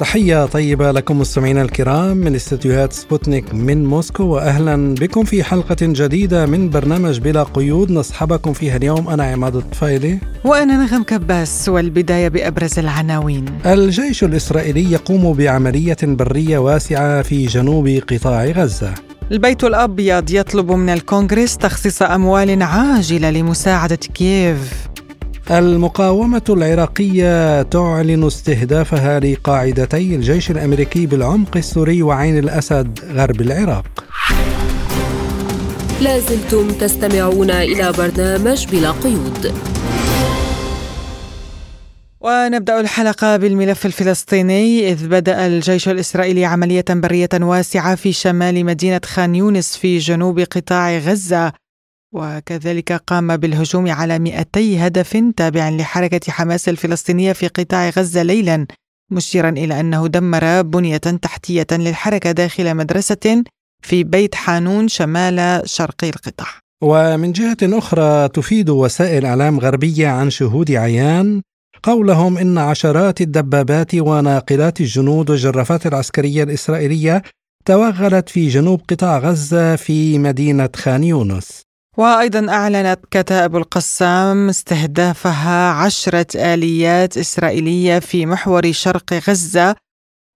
تحية طيبة لكم مستمعينا الكرام من استديوهات سبوتنيك من موسكو وأهلا بكم في حلقة جديدة من برنامج بلا قيود. نصحبكم فيها اليوم أنا عماد الطفيلي. وأنا نغم كباس والبداية بأبرز العناوين. الجيش الإسرائيلي يقوم بعملية برية واسعة في جنوب قطاع غزة. البيت الأبيض يطلب من الكونغرس تخصيص أموال عاجلة لمساعدة كييف. المقاومة العراقية تعلن استهدافها لقاعدتي الجيش الأمريكي بالعمق السوري وعين الأسد غرب العراق. لازلتم تستمعون إلى برنامج بلا قيود. ونبدأ الحلقة بالملف الفلسطيني. إذ بدأ الجيش الإسرائيلي عملية برية واسعة في شمال مدينة خان يونس في جنوب قطاع غزة. وكذلك قام بالهجوم على 200 هدف تابع لحركة حماس الفلسطينية في قطاع غزة ليلا مشيرا إلى أنه دمر بنية تحتية للحركة داخل مدرسة في بيت حانون شمال شرقي القطاع. ومن جهة أخرى تفيد وسائل إعلام غربية عن شهود عيان قولهم إن عشرات الدبابات وناقلات الجنود والجرافات العسكرية الإسرائيلية توغلت في جنوب قطاع غزة في مدينة خان يونس. وأيضا أعلنت كتائب القسام استهدافها عشرة آليات إسرائيلية في محور شرق غزة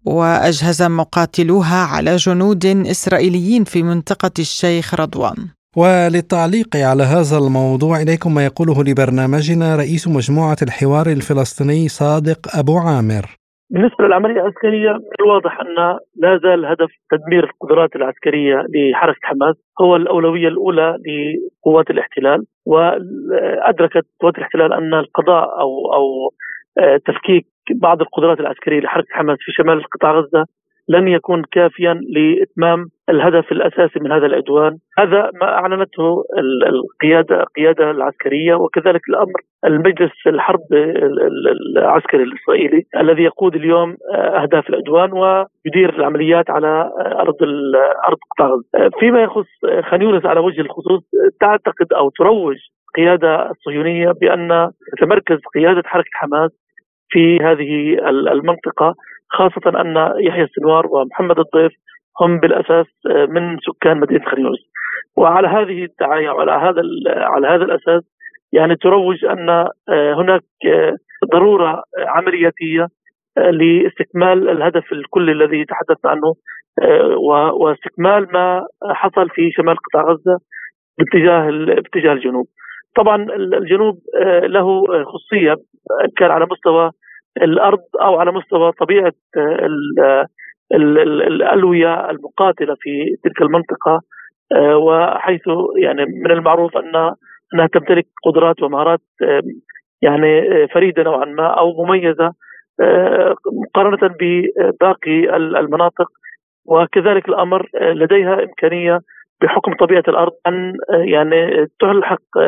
وأجهز مقاتلوها على جنود إسرائيليين في منطقة الشيخ رضوان. وللتعليق على هذا الموضوع إليكم ما يقوله لبرنامجنا رئيس مجموعة الحوار الفلسطيني صادق أبو عامر. بالنسبة للعملية العسكرية الواضح أن لا زال هدف تدمير القدرات العسكرية لحركة حماس هو الأولوية الأولى لقوات الاحتلال وأدركت قوات الاحتلال أن القضاء أو أو آه، تفكيك بعض القدرات العسكرية لحركة حماس في شمال قطاع غزة لن يكون كافيا لإتمام الهدف الأساسي من هذا العدوان، هذا ما أعلنته القياده القيادة العسكرية وكذلك الأمر المجلس الحرب العسكري الإسرائيلي الذي يقود اليوم أهداف العدوان ويدير العمليات على أرض أرض قطاع غزه. فيما يخص خان يونس على وجه الخصوص تعتقد أو تروج القيادة الصهيونية بأن تتمركز قيادة حركة حماس في هذه المنطقة خاصة أن يحيى السنوار ومحمد الضيف هم بالأساس آه، من سكان مدينة خريوز وعلى هذه الدعاية وعلى هذا على هذا الأساس يعني تروج أن آه، هناك آه، ضرورة عملياتية لاستكمال الهدف الكلي الذي تحدثنا عنه واستكمال ما حصل في شمال قطاع غزة باتجاه باتجاه الجنوب. طبعا الجنوب له خصوصية كان على مستوى الأرض أو على مستوى طبيعة آه، الألوية المقاتلة في تلك المنطقة آه، وحيث يعني من المعروف أن أنها تمتلك قدرات ومهارات يعني آه، فريدة نوعا ما أو مميزة مقارنة بباقي المناطق. وكذلك الأمر لديها إمكانية بحكم طبيعة الأرض أن يعني تلحق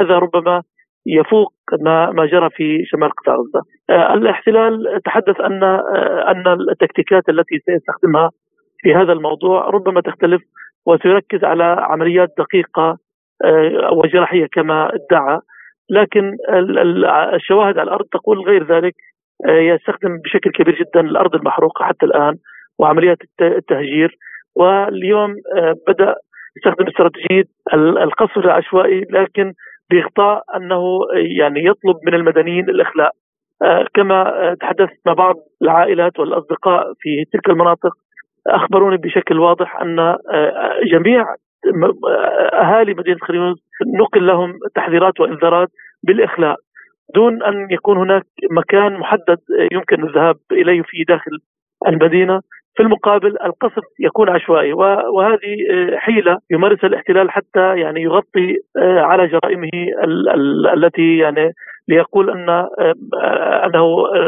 أذى ربما يفوق ما ما جرى في شمال قطاع غزة. آه، الاحتلال تحدث أن آه، أن التكتيكات التي سيستخدمها في هذا الموضوع ربما تختلف وسيركز على عمليات دقيقة آه، وجراحيه كما ادعى. لكن الشواهد على الأرض تقول غير ذلك. يستخدم بشكل كبير جدا الأرض المحروقة حتى الآن وعمليات التهجير. واليوم بدأ يستخدم استراتيجية القصف العشوائي. لكن باغطاء أنه يعني يطلب من المدنيين الإخلاء. آه، كما تحدثت مع بعض العائلات والأصدقاء في تلك المناطق أخبروني بشكل واضح أن آه، جميع أهالي مدينة خريونس نقل لهم تحذيرات وإنذارات بالإخلاء دون أن يكون هناك مكان محدد يمكن الذهاب إليه في داخل المدينة. في المقابل القصف يكون عشوائي وهذه آه، حيلة يمارسها الاحتلال حتى يعني يغطي آه، على جرائمه التي يعني ليقول أن آه، أنه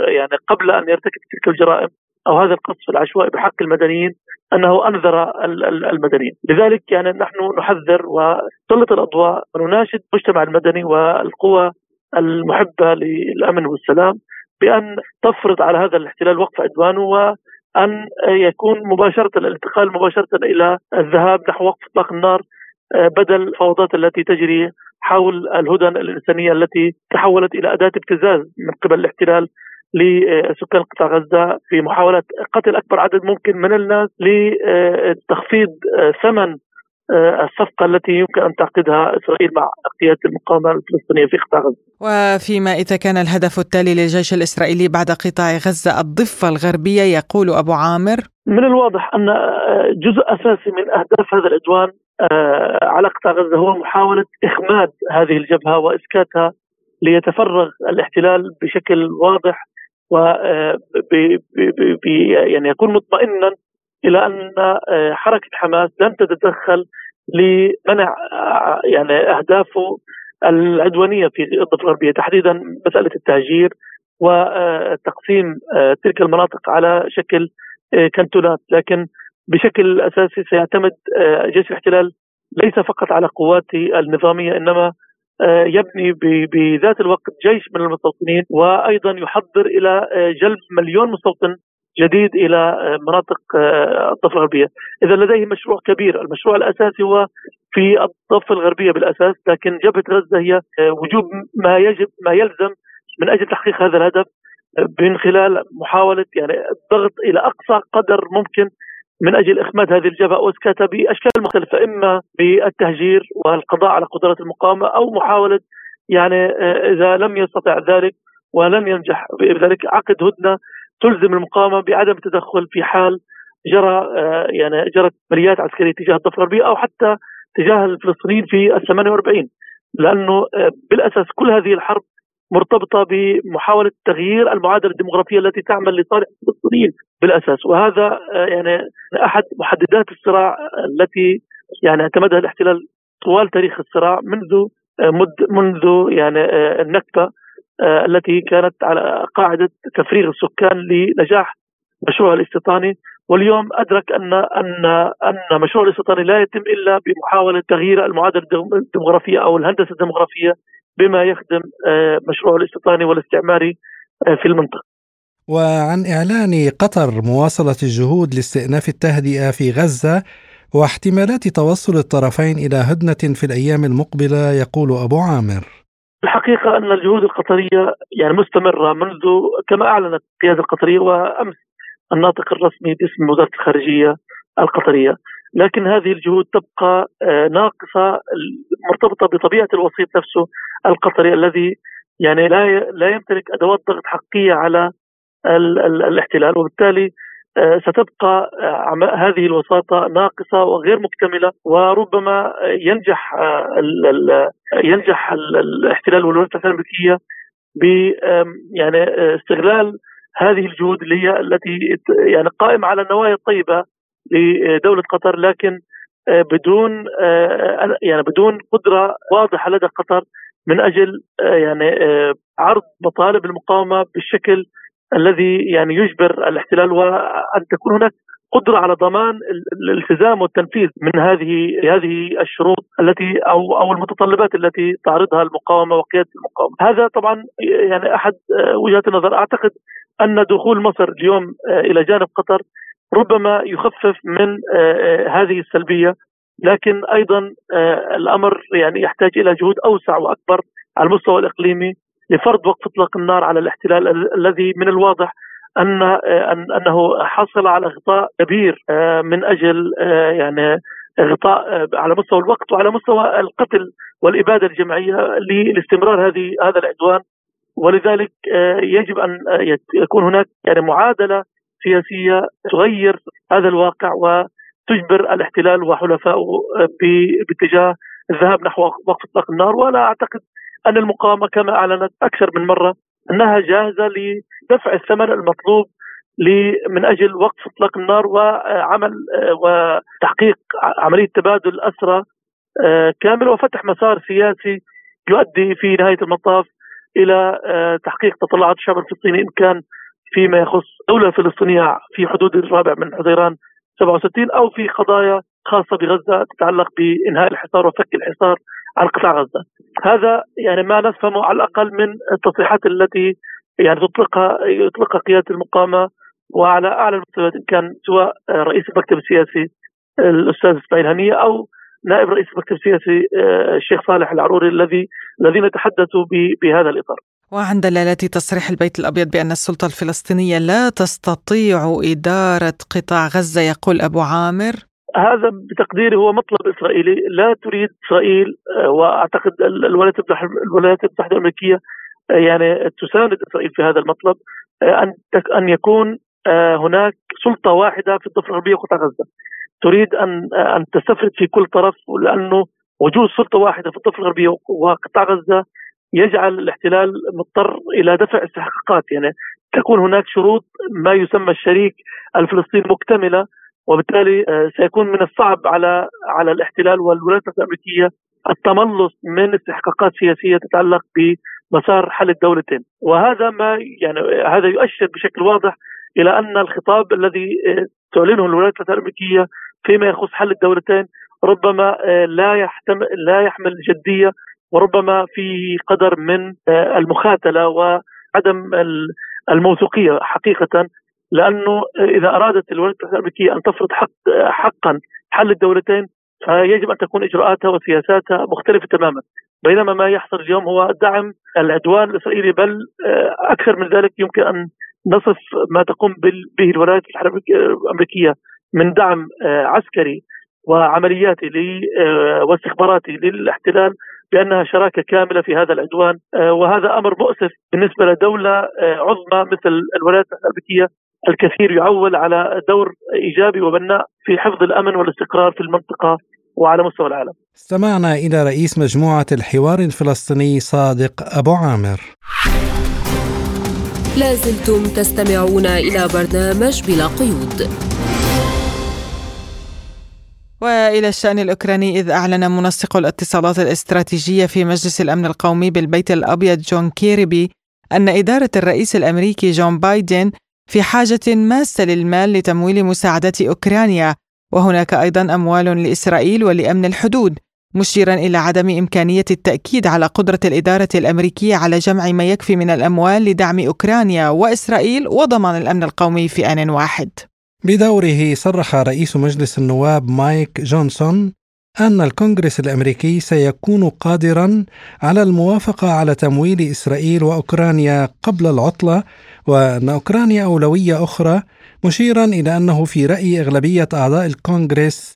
يعني قبل أن يرتكب تلك الجرائم أو هذا القصف العشوائي بحق المدنيين أنه أنذر المدنيين، لذلك يعني نحن نحذر ونسلط الأضواء ونناشد المجتمع المدني والقوى المحبة للأمن والسلام بأن تفرض على هذا الاحتلال وقف عدوانه وان يكون مباشرة الانتقال مباشرة إلى الذهاب نحو وقف اطلاق النار بدل الفوضات التي تجري حول الهدن الإنسانية التي تحولت إلى أداة ابتزاز من قبل الاحتلال لسكان قطاع غزة في محاولة قتل أكبر عدد ممكن من الناس لتخفيض ثمن الصفقة التي يمكن أن تعقدها إسرائيل مع قياده المقاومة الفلسطينية في قطاع غزة. وفيما اذا كان الهدف التالي للجيش الإسرائيلي بعد قطاع غزة الضفة الغربية يقول أبو عامر من الواضح أن جزء أساسي من أهداف هذا العدوان آه، على قطاع غزة هو محاولة إخماد هذه الجبهة وإسكاتها ليتفرغ الاحتلال بشكل واضح و آه، يعني يكون مطمئنا إلى أن آه، حركة حماس لن تتدخل لمنع يعني اهدافه العدوانية في الضفة الغربية. تحديدا مسألة التهجير وتقسيم تلك المناطق على شكل كنتونات. لكن بشكل أساسي سيعتمد آه، جيش الاحتلال ليس فقط على قواته النظامية إنما آه، يبني بذات الوقت جيش من المستوطنين وأيضا يحضر إلى آه، جلب مليون مستوطن جديد إلى مناطق الضفة الغربية، إذا لديه مشروع كبير، المشروع الأساسي هو في الضفة الغربية بالأساس، لكن جبهة غزة هي وجوب ما يجب ما يلزم من أجل تحقيق هذا الهدف من خلال محاولة يعني الضغط إلى أقصى قدر ممكن من أجل إخماد هذه الجبهة. واسكاتها بأشكال مختلفة إما بالتهجير والقضاء على قدرات المقاومة أو محاولة يعني آه، إذا لم يستطع ذلك ولم ينجح بذلك عقد هدنة تلزم المقاومة بعدم التدخل في حال جرى آه، يعني جرت عمليات عسكرية تجاه الضفة الغربية أو حتى تجاه الفلسطينيين في ال 48 لأنه آه، بالأساس كل هذه الحرب مرتبطة بمحاولة تغيير المعادلة الديمغرافيه التي تعمل لصالح الفلسطينيين بالأساس. وهذا آه، يعني أحد محددات الصراع التي يعني اعتمدها الاحتلال طوال تاريخ الصراع منذ منذ يعني النكبة التي كانت على قاعدة تفريغ السكان لنجاح مشروع الاستيطاني واليوم أدرك ان ان أن مشروع الاستيطاني لا يتم إلا بمحاولة تغيير المعادلة الديمغرافية أو الهندسة الديمغرافية بما يخدم مشروع الاستيطاني والاستعماري في المنطقة. وعن إعلان قطر مواصلة الجهود لاستئناف التهدئة في غزة واحتمالات توصل الطرفين إلى هدنة في الأيام المقبلة يقول أبو عامر الحقيقة أن الجهود القطرية يعني مستمرة منذ كما أعلنت القيادة القطرية وأمس الناطق الرسمي باسم وزارة الخارجية القطرية. لكن هذه الجهود تبقى آه، ناقصة مرتبطة بطبيعة الوسيط نفسه القطري الذي يعني لا لا يمتلك أدوات ضغط حقيقية على الاحتلال. وبالتالي ستبقى آه، هذه الوساطة ناقصة وغير مكتملة وربما ينجح آه، ينجح الاحتلال والولايات المتحدة الأمريكية ب يعني استغلال هذه الجهود اللي هي التي يعني قائمة على النوايا الطيبة لدولة قطر لكن بدون يعني بدون قدرة واضحة لدى قطر من أجل يعني عرض مطالب المقاومة بالشكل الذي يعني يجبر الاحتلال وأن تكون هناك قدرة على ضمان الالتزام والتنفيذ من هذه هذه الشروط التي أو أو المتطلبات التي تعرضها المقاومة وقيادة المقاومة، هذا طبعا يعني أحد وجهات النظر، أعتقد أن دخول مصر اليوم إلى جانب قطر ربما يخفف من هذه السلبية. لكن أيضا الأمر يعني يحتاج إلى جهود أوسع وأكبر على المستوى الإقليمي. لفرض وقف إطلاق النار على الاحتلال الذي من الواضح ان أنه حصل على غطاء كبير آه، من أجل آه، يعني غطاء آه، على مستوى الوقت وعلى مستوى القتل والإبادة الجماعية لاستمرار هذه هذا العدوان. ولذلك يجب أن يكون هناك يعني معادلة سياسية تغير هذا الواقع وتجبر الاحتلال وحلفائه باتجاه الذهاب نحو وقف إطلاق النار. ولا أعتقد أن المقاومة كما أعلنت أكثر من مرة أنها جاهزة لدفع الثمن المطلوب من أجل وقف إطلاق النار وعمل وتحقيق عملية تبادل الاسرى آه، كامل وفتح مسار سياسي يؤدي في نهاية المطاف إلى آه، تحقيق تطلعات الشعب الفلسطيني إن كان فيما يخص دولة فلسطينية في حدود الرابع من حزيران 67 أو في قضايا خاصة بغزة تتعلق بإنهاء الحصار وفك الحصار عن قطاع غزة. هذا يعني ما نفهمه على الأقل من التصريحات التي يعني تطلقها يطلقها قيادة المقامه وعلى أعلى المستويات إن كان سواء رئيس المكتب السياسي الأستاذ إسماعيل هنية أو نائب رئيس المكتب السياسي آه، الشيخ صالح العروري الذي الذين تحدثوا بهذا الإطار. وعن دلالة تصريح البيت الأبيض بأن السلطة الفلسطينية لا تستطيع إدارة قطاع غزة يقول أبو عامر هذا بتقديري هو مطلب إسرائيلي لا تريد إسرائيل آه، وأعتقد الولايات الولايات المتحدة الأمريكية آه، يعني تساند إسرائيل في هذا المطلب أن أن يكون هناك سلطة واحدة في الضفة الغربية وقطاع غزة. تريد أن أن تستفرد في كل طرف لأنه وجود سلطة واحدة في الضفة الغربية وقطاع غزة يجعل الاحتلال مضطر إلى دفع استحقاقات. يعني تكون هناك شروط ما يسمى الشريك الفلسطيني مكتملة وبالتالي آه، سيكون من الصعب على على الاحتلال والولايات المتحدة الامريكيه التملص من استحقاقات سياسية تتعلق بمسار حل الدولتين. وهذا ما يعني هذا يؤشر بشكل واضح إلى أن الخطاب الذي آه، تعلنه الولايات المتحدة الأمريكية فيما يخص حل الدولتين ربما آه، لا يحتمل لا يحمل جدية وربما في قدر من المخاتلة وعدم الموثوقية حقيقة لأنه إذا أرادت الولايات المتحده الامريكيه أن تفرض حق حقا حل الدولتين فيجب أن تكون إجراءاتها وسياساتها مختلفة تماما. بينما ما يحصل اليوم هو دعم العدوان الإسرائيلي بل آه، أكثر من ذلك يمكن أن نصف ما تقوم به الولايات المتحده الأمريكية من دعم آه، عسكري وعملياتي واستخباراتي للاحتلال بأنها شراكة كاملة في هذا العدوان. آه، وهذا أمر مؤسف بالنسبة لدولة آه، عظمى مثل الولايات المتحده الأمريكية. الكثير يعول على دور إيجابي وبناء في حفظ الأمن والاستقرار في المنطقة وعلى مستوى العالم. استمعنا إلى رئيس مجموعة الحوار الفلسطيني صادق أبو عامر. لازلتم تستمعون إلى برنامج بلا قيود. وإلى الشأن الأوكراني إذ أعلن منسق الاتصالات الاستراتيجية في مجلس الأمن القومي بالبيت الأبيض جون كيربي أن إدارة الرئيس الأمريكي جون بايدن في حاجة ماسة للمال لتمويل مساعدات أوكرانيا وهناك أيضا أموال لإسرائيل ولأمن الحدود مشيرا إلى عدم إمكانية التأكيد على قدرة الإدارة الأمريكية على جمع ما يكفي من الأموال لدعم أوكرانيا وإسرائيل وضمان الأمن القومي في آن واحد. بدوره صرح رئيس مجلس النواب مايك جونسون أن الكونغرس الأمريكي سيكون قادرا على الموافقة على تمويل إسرائيل وأوكرانيا قبل العطلة وأن أوكرانيا أولوية أخرى مشيرا إلى أنه في رأي أغلبية أعضاء الكونغرس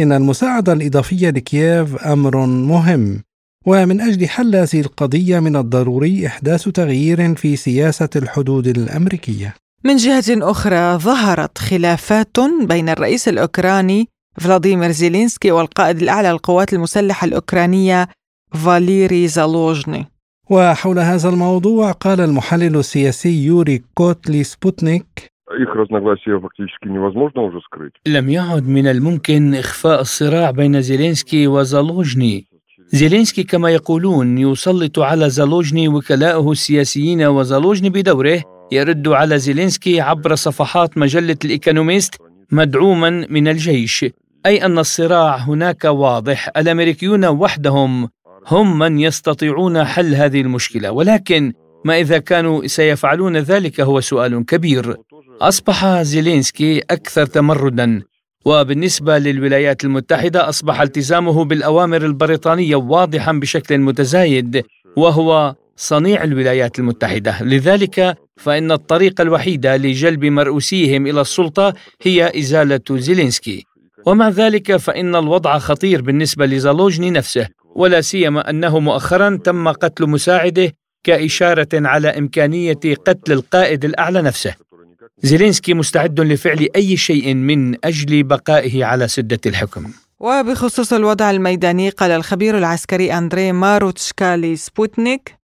إن المساعدة الإضافية لكييف أمر مهم. ومن أجل حل هذه القضية من الضروري إحداث تغيير في سياسة الحدود الأمريكية. من جهة أخرى ظهرت خلافات بين الرئيس الأوكراني فلاديمير زيلينسكي والقائد الأعلى للقوات المسلحة الأوكرانية فاليري زالوجني. وحول هذا الموضوع قال المحلل السياسي يوري كوت لسبوتنيك لم يعد من الممكن إخفاء الصراع بين زيلينسكي وزالوجني. زيلينسكي كما يقولون يسلط على زالوجني وكلاءه السياسيين وزالوجني بدوره. يرد على زيلينسكي عبر صفحات مجلة الإيكونوميست مدعوما من الجيش. أي أن الصراع هناك واضح. الأمريكيون وحدهم هم من يستطيعون حل هذه المشكلة ولكن ما إذا كانوا سيفعلون ذلك هو سؤال كبير. أصبح زيلينسكي أكثر تمردا وبالنسبة للولايات المتحدة أصبح التزامه بالأوامر البريطانية واضحا بشكل متزايد وهو صنيع الولايات المتحدة. لذلك فإن الطريقة الوحيدة لجلب مرؤوسيهم إلى السلطة هي إزالة زيلينسكي. ومع ذلك فإن الوضع خطير بالنسبة لزالوجني نفسه ولا سيما أنه مؤخرا تم قتل مساعده كإشارة على إمكانية قتل القائد الأعلى نفسه. زيلينسكي مستعد لفعل أي شيء من أجل بقائه على سدة الحكم. وبخصوص الوضع الميداني قال الخبير العسكري أندري ماروتشكا لسبوتنيك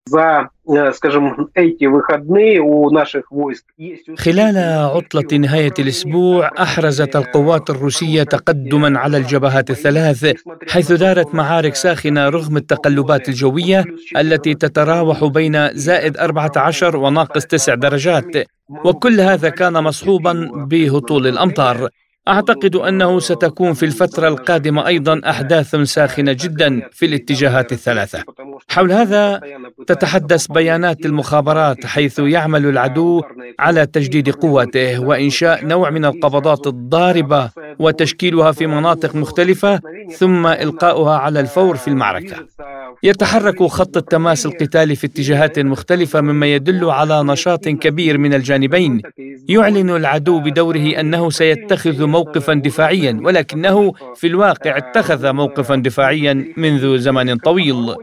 خلال عطلة نهاية الأسبوع أحرزت القوات الروسية تقدما على الجبهات الثلاث حيث دارت معارك ساخنة رغم التقلبات الجوية التي تتراوح بين زائد 14 وناقص 9 درجات. وكل هذا كان مصحوبا بهطول الأمطار. أعتقد أنه ستكون في الفترة القادمة أيضا أحداث ساخنة جدا في الاتجاهات الثلاثة. حول هذا تتحدث بيانات المخابرات حيث يعمل العدو على تجديد قوته وإنشاء نوع من القبضات الضاربة وتشكيلها في مناطق مختلفة ثم إلقاؤها على الفور في المعركة. يتحرك خط التماس القتالي في اتجاهات مختلفة مما يدل على نشاط كبير من الجانبين. يعلن العدو بدوره أنه سيتخذ موقفا دفاعيا ولكنه في الواقع اتخذ موقفا دفاعيا منذ زمن طويل.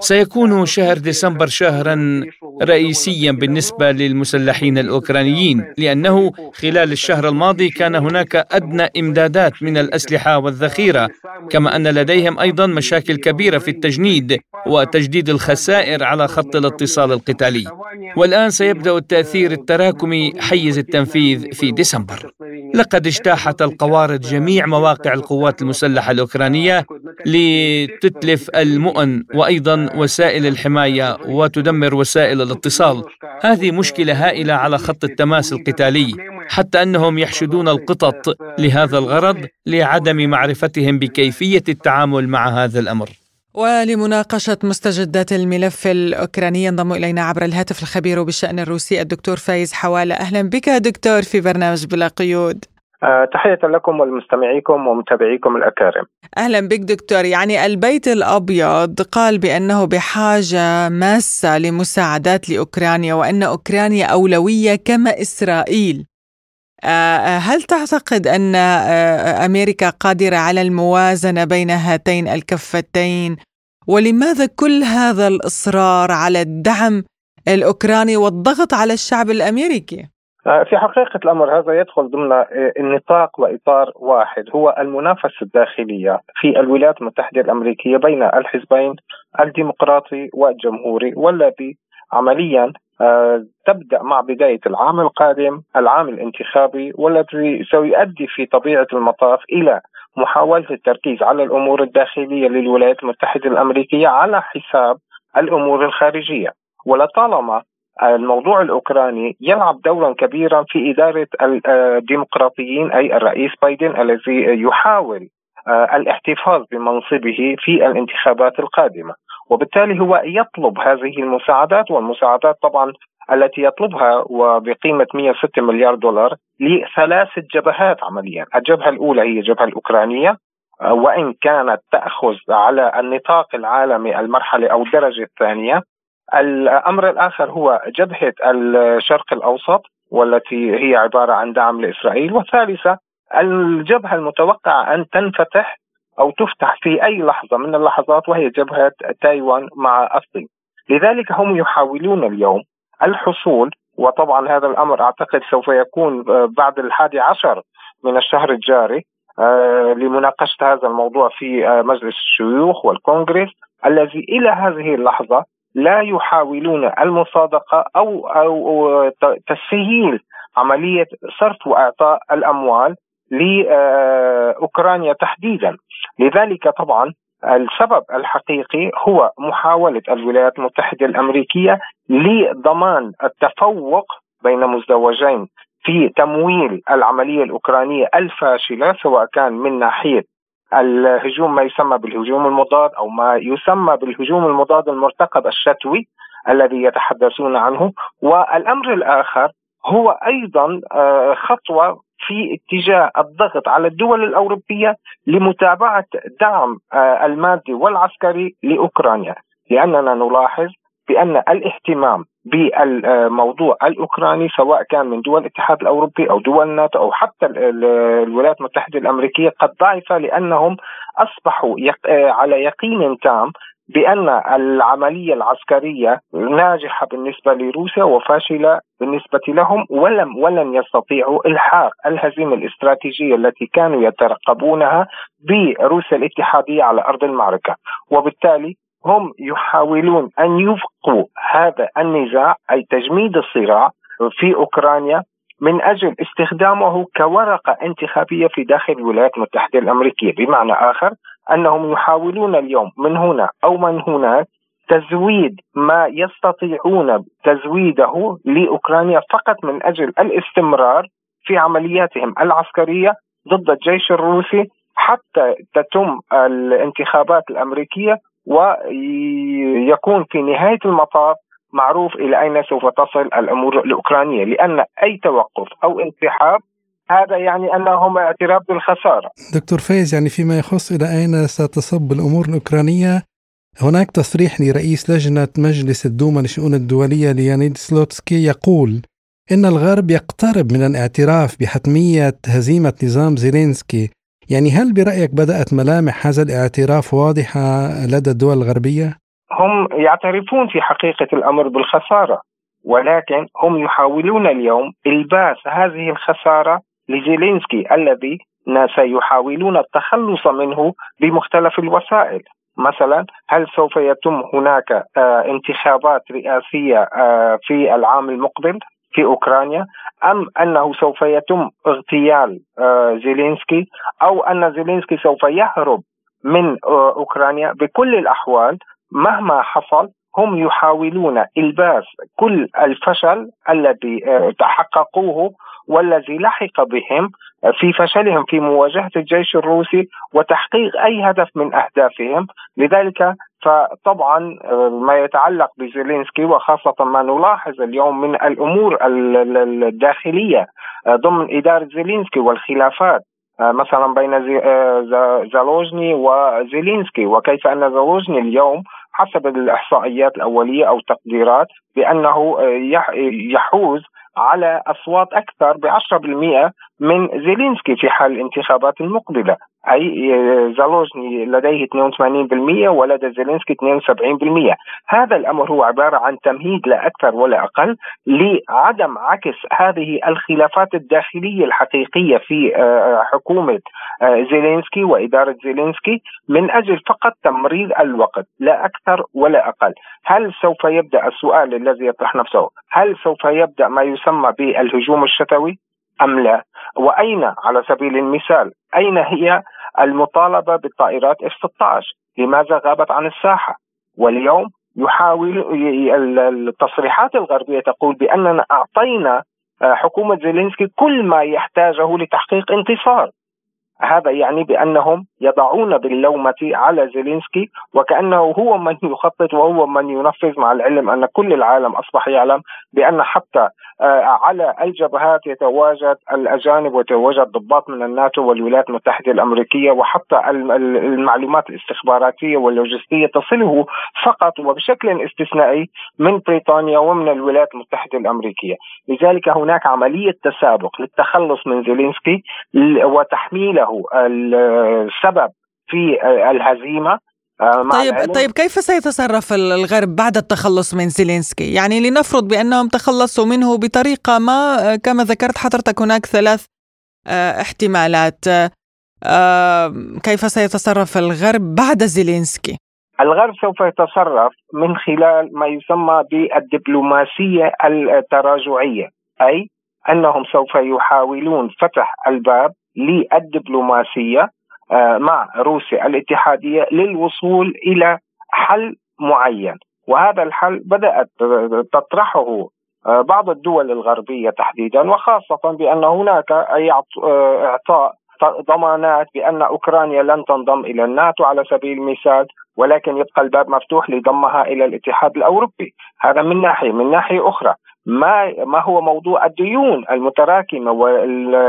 سيكون شهر ديسمبر شهرا رئيسيا بالنسبة للمسلحين الأوكرانيين لأنه خلال الشهر الماضي كان هناك أدنى إمدادات من الأسلحة والذخيرة كما أن لديهم أيضا مشاكل كبيرة في التجنيد وتجديد الخسائر على خط الاتصال القتالي. والآن سيبدأ التأثير التراكمي حيز التنفيذ في ديسمبر. لقد اجتاحت القوارض جميع مواقع القوات المسلحة الأوكرانية لتتلف المؤن وأيضا وسائل الحماية وتدمر وسائل الاتصال. هذه مشكلة هائلة على خط التماس القتالي حتى أنهم يحشدون القطط لهذا الغرض لعدم معرفتهم بكيفية التعامل مع هذا الأمر. ولمناقشة مستجدات الملف الأوكراني ينضم إلينا عبر الهاتف الخبير بالشأن الروسي الدكتور فايز حوالة أهلا بك دكتور في برنامج بلا قيود. تحية لكم ولمستمعيكم ومتابعيكم الأكارم. أهلا بك دكتور. يعني البيت الأبيض قال بأنه بحاجة ماسة لمساعدات لأوكرانيا وأن أوكرانيا أولوية كما إسرائيل. أه هل تعتقد أن أمريكا قادرة على الموازنة بين هاتين الكفتين؟ ولماذا كل هذا الإصرار على الدعم الأوكراني والضغط على الشعب الأمريكي؟ آه، في حقيقة الأمر هذا يدخل ضمن آه، النطاق وإطار واحد هو المنافسة الداخلية في الولايات المتحدة الأمريكية بين الحزبين الديمقراطي والجمهوري والذي عمليا آه، تبدأ مع بداية العام القادم العام الانتخابي والذي سيؤدي في طبيعة المطاف إلى محاولة التركيز على الأمور الداخلية للولايات المتحدة الأمريكية على حساب الأمور الخارجية. ولطالما الموضوع الأوكراني يلعب دورا كبيرا في إدارة الديمقراطيين أي الرئيس بايدن الذي يحاول آه، الاحتفاظ بمنصبه في الانتخابات القادمة. وبالتالي هو يطلب هذه المساعدات والمساعدات طبعا التي يطلبها وبقيمة 106 مليار دولار لثلاث جبهات عمليا. الجبهة الأولى هي الجبهة الأوكرانية آه، وإن كانت تأخذ على النطاق العالمي المرحلة أو الدرجة الثانية الأمر الآخر هو جبهة الشرق الأوسط والتي هي عبارة عن دعم لإسرائيل والثالثة الجبهة المتوقعة أن تنفتح أو تفتح في أي لحظة من اللحظات وهي جبهة تايوان مع الصين. لذلك هم يحاولون اليوم الحصول وطبعا هذا الأمر أعتقد سوف يكون بعد الحادي عشر من الشهر الجاري آه، لمناقشة هذا الموضوع في آه، مجلس الشيوخ والكونغرس الذي إلى هذه اللحظة لا يحاولون المصادقة أو أو تسهيل عملية صرف وإعطاء الأموال لاوكرانيا تحديدا. لذلك طبعا السبب الحقيقي هو محاولة الولايات المتحدة الأمريكية لضمان التفوق بين مزدوجين في تمويل العملية الأوكرانية الفاشلة سواء كان من ناحية الهجوم ما يسمى بالهجوم المضاد أو ما يسمى بالهجوم المضاد المرتقب الشتوي الذي يتحدثون عنه. والأمر الآخر هو أيضا آه، خطوة في اتجاه الضغط على الدول الأوروبية لمتابعة دعم آه، المادي والعسكري لأوكرانيا. لأننا نلاحظ بأن الاهتمام بالموضوع الأوكراني سواء كان من دول الاتحاد الأوروبي أو دول الناتو أو حتى الولايات المتحدة الأمريكية قد ضعف لأنهم أصبحوا آه، على يقين تام بأن العملية العسكرية ناجحة بالنسبة لروسيا وفاشلة بالنسبة لهم ولم ولن يستطيعوا إلحاق الهزيمة الاستراتيجية التي كانوا يترقبونها بروسيا الاتحادية على أرض المعركة. وبالتالي هم يحاولون أن يفقوا هذا النزاع أي تجميد الصراع في أوكرانيا من أجل استخدامه كورقة انتخابية في داخل الولايات المتحدة الأمريكية، بمعنى آخر أنهم يحاولون اليوم من هنا أو من هناك تزويد ما يستطيعون تزويده لأوكرانيا فقط من أجل الاستمرار في عملياتهم العسكرية ضد الجيش الروسي حتى تتم الانتخابات الأمريكية ويكون في نهاية المطاف معروف إلى أين سوف تصل الأمور الأوكرانية لأن أي توقف أو انسحاب هذا يعني أنهم اعتراف بالخسارة. دكتور فايز يعني فيما يخص إلى أين ستصب الأمور الأوكرانية هناك تصريح لرئيس لجنة مجلس الدوما للشؤون الدولية ليانيد سلوتسكي يقول إن الغرب يقترب من الاعتراف بحتمية هزيمة نظام زيلينسكي يعني هل برأيك بدأت ملامح هذا الاعتراف واضحة لدى الدول الغربية؟ هم يعترفون في حقيقة الأمر بالخسارة ولكن هم يحاولون اليوم إلباس هذه الخسارة لزيلينسكي الذي سيحاولون التخلص منه بمختلف الوسائل مثلا هل سوف يتم هناك آه، انتخابات رئاسية آه، في العام المقبل في أوكرانيا أم أنه سوف يتم اغتيال آه، زيلينسكي أو أن زيلينسكي سوف يهرب من أوكرانيا؟ بكل الأحوال مهما حصل هم يحاولون إلباس كل الفشل الذي تحققوه والذي لحق بهم في فشلهم في مواجهة الجيش الروسي وتحقيق أي هدف من أهدافهم، لذلك فطبعا ما يتعلق بزيلينسكي وخاصة ما نلاحظ اليوم من الأمور الداخلية ضمن إدارة زيلينسكي والخلافات مثلا بين زالوجني وزيلينسكي. وكيف أن زالوجني اليوم حسب الإحصائيات الأولية أو التقديرات بأنه يحوز على أصوات أكثر ب 10% من زيلينسكي في حال الانتخابات المقبلة. أي زالوجني لديه 82% ولدى زيلينسكي 72% هذا الأمر هو عبارة عن تمهيد لا أكثر ولا أقل لعدم عكس هذه الخلافات الداخلية الحقيقية في آه، حكومة آه، زيلينسكي وإدارة زيلينسكي من أجل فقط تمرير الوقت لا أكثر ولا أقل. هل سوف يبدأ السؤال الذي يطرح نفسه؟ هل سوف يبدأ ما يسمى بالهجوم الشتوي؟ أم لا؟ وأين على سبيل المثال أين هي المطالبة بالطائرات إف 16 لماذا غابت عن الساحة؟ واليوم يحاول التصريحات الغربية تقول بأننا أعطينا آه، حكومة زيلينسكي كل ما يحتاجه لتحقيق انتصار. هذا يعني بأنهم يضعون باللومة على زيلينسكي وكأنه هو من يخطط وهو من ينفذ مع العلم أن كل العالم أصبح يعلم بأن حتى آه، على الجبهات يتواجد الأجانب ويتواجد ضباط من الناتو والولايات المتحدة الأمريكية وحتى المعلومات الاستخباراتية واللوجستية تصله فقط وبشكل استثنائي من بريطانيا ومن الولايات المتحدة الأمريكية، لذلك هناك عملية تسابق للتخلص من زيلينسكي وتحميله السبب في الهزيمة آه، طيب طيب كيف سيتصرف الغرب بعد التخلص من زيلينسكي؟ يعني لنفرض بأنهم تخلصوا منه بطريقة ما آه، كما ذكرت حضرتك هناك ثلاث آه، احتمالات كيف سيتصرف الغرب بعد زيلينسكي؟ الغرب سوف يتصرف من خلال ما يسمى بالدبلوماسية التراجعية، أي أنهم سوف يحاولون فتح الباب للدبلوماسية آه، مع روسيا الاتحادية للوصول إلى حل معين. وهذا الحل بدأت تطرحه آه، بعض الدول الغربية تحديدا وخاصة بأن هناك آه، إعطاء ضمانات بأن أوكرانيا لن تنضم إلى الناتو على سبيل المثال ولكن يبقى الباب مفتوح لضمها إلى الاتحاد الأوروبي، هذا من ناحية، من ناحية أخرى ما ما هو موضوع الديون المتراكمة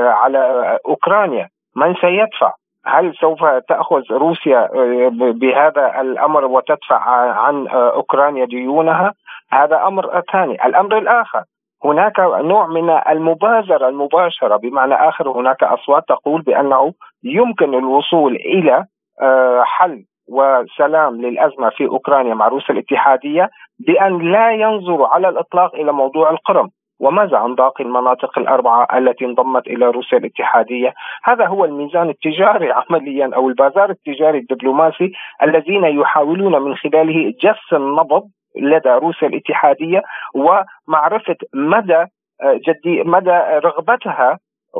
على أوكرانيا، من سيدفع؟ هل سوف تأخذ روسيا آه، بهذا الأمر وتدفع عن آه، أوكرانيا ديونها؟ هذا أمر ثاني، الأمر الآخر هناك نوع من المبادره المباشرة بمعنى آخر هناك أصوات تقول بأنه يمكن الوصول إلى آه، حل وسلام للأزمة في أوكرانيا مع روسيا الاتحادية بأن لا ينظروا على الإطلاق إلى موضوع القرم وماذا عن باقي المناطق الأربعة التي انضمت إلى روسيا الاتحادية؟ هذا هو الميزان التجاري عمليا أو البازار التجاري الدبلوماسي الذين يحاولون من خلاله جس النبض لدى روسيا الاتحادية ومعرفة مدى جدي مدى رغبتها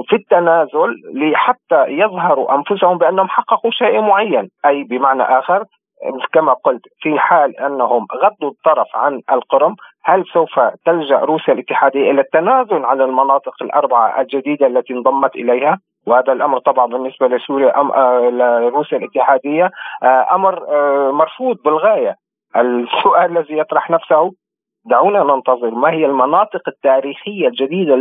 في التنازل لحتى يظهروا أنفسهم بأنهم حققوا شيء معين، أي بمعنى آخر كما قلت في حال أنهم غضوا الطرف عن القرم هل سوف تلجأ روسيا الاتحادية إلى التنازل عن المناطق الأربعة الجديدة التي انضمت إليها؟ وهذا الأمر طبعا بالنسبة لسوريا أم آه، لروسيا الاتحادية آه، أمر مرفوض بالغاية. السؤال الذي يطرح نفسه دعونا ننتظر ما هي المناطق التاريخية الجديدة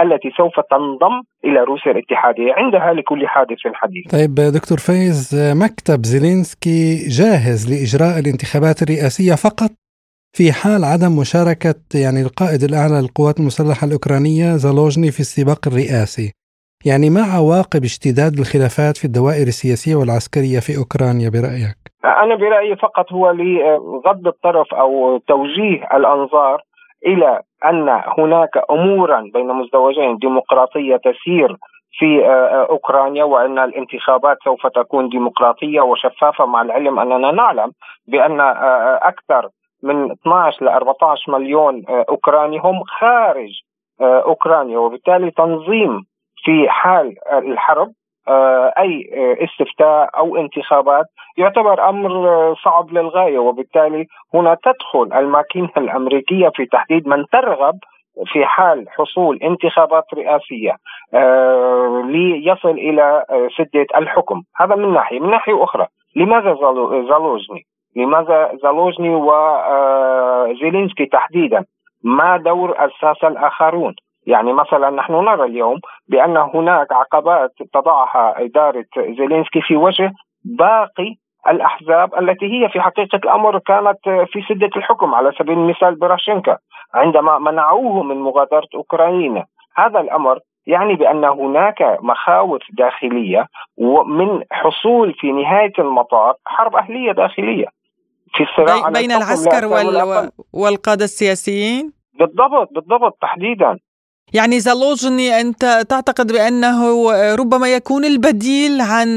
التي سوف تنضم إلى روسيا الاتحادية. عندها لكل حادث حديث. طيب دكتور فايز مكتب زيلينسكي جاهز لإجراء الانتخابات الرئاسية فقط؟ في حال عدم مشاركة يعني القائد الأعلى للقوات المسلحة الأوكرانية زالوجني في السباق الرئاسي يعني ما عواقب اشتداد الخلافات في الدوائر السياسية والعسكرية في أوكرانيا برأيك؟ أنا برأيي فقط هو لغض الطرف أو توجيه الأنظار إلى أن هناك أمورا بين مزدوجين ديمقراطية تسير في أوكرانيا وأن الانتخابات سوف تكون ديمقراطية وشفافة مع العلم أننا نعلم بأن أكثر من 12 ل 14 مليون أوكراني هم خارج أوكرانيا وبالتالي تنظيم في حال الحرب آه، أي استفتاء أو انتخابات يعتبر أمر صعب للغاية وبالتالي هنا تدخل الماكينة الأمريكية في تحديد من ترغب في حال حصول انتخابات رئاسية آه، ليصل إلى سده الحكم. هذا من ناحية. من ناحية أخرى لماذا زالوجني لماذا زالوجني وزيلينسكي تحديدا؟ ما دور الساسه الآخرون؟ يعني مثلا نحن نرى اليوم بأن هناك عقبات تضعها إدارة زيلينسكي في وجه باقي الأحزاب التي هي في حقيقة الأمر كانت في سدة الحكم على سبيل المثال براشينكا عندما منعوه من مغادرة أوكرانيا. هذا الأمر يعني بأن هناك مخاوف داخلية ومن حصول في نهاية المطاف حرب أهلية داخلية. في الصراع بين العسكر وال... والقادة السياسيين؟ بالضبط بالضبط تحديدا. يعني زالوجني أنت تعتقد بأنه ربما يكون البديل عن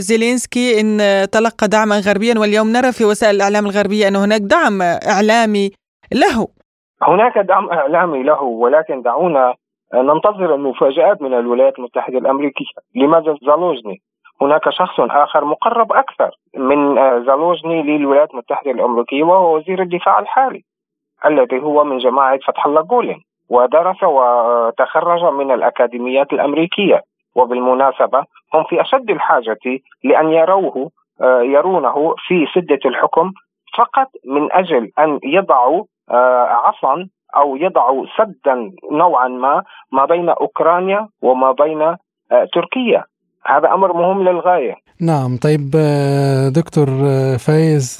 زيلينسكي إن تلقى دعما غربيا واليوم نرى في وسائل الإعلام الغربية أن هناك دعم إعلامي له. هناك دعم إعلامي له ولكن دعونا ننتظر المفاجآت من الولايات المتحدة الأمريكية. لماذا زالوجني؟ هناك شخص آخر مقرب أكثر من زالوجني للولايات المتحدة الأمريكية وهو وزير الدفاع الحالي الذي هو من جماعة فتح الله جولين ودرس وتخرج من الأكاديميات الأمريكية. وبالمناسبة هم في أشد الحاجة لأن يروه آه، يرونه في سدة الحكم فقط من أجل أن يضعوا آه، عصا أو يضعوا سدا نوعا ما ما بين أوكرانيا وما بين آه، تركيا. هذا أمر مهم للغاية. نعم. طيب دكتور فايز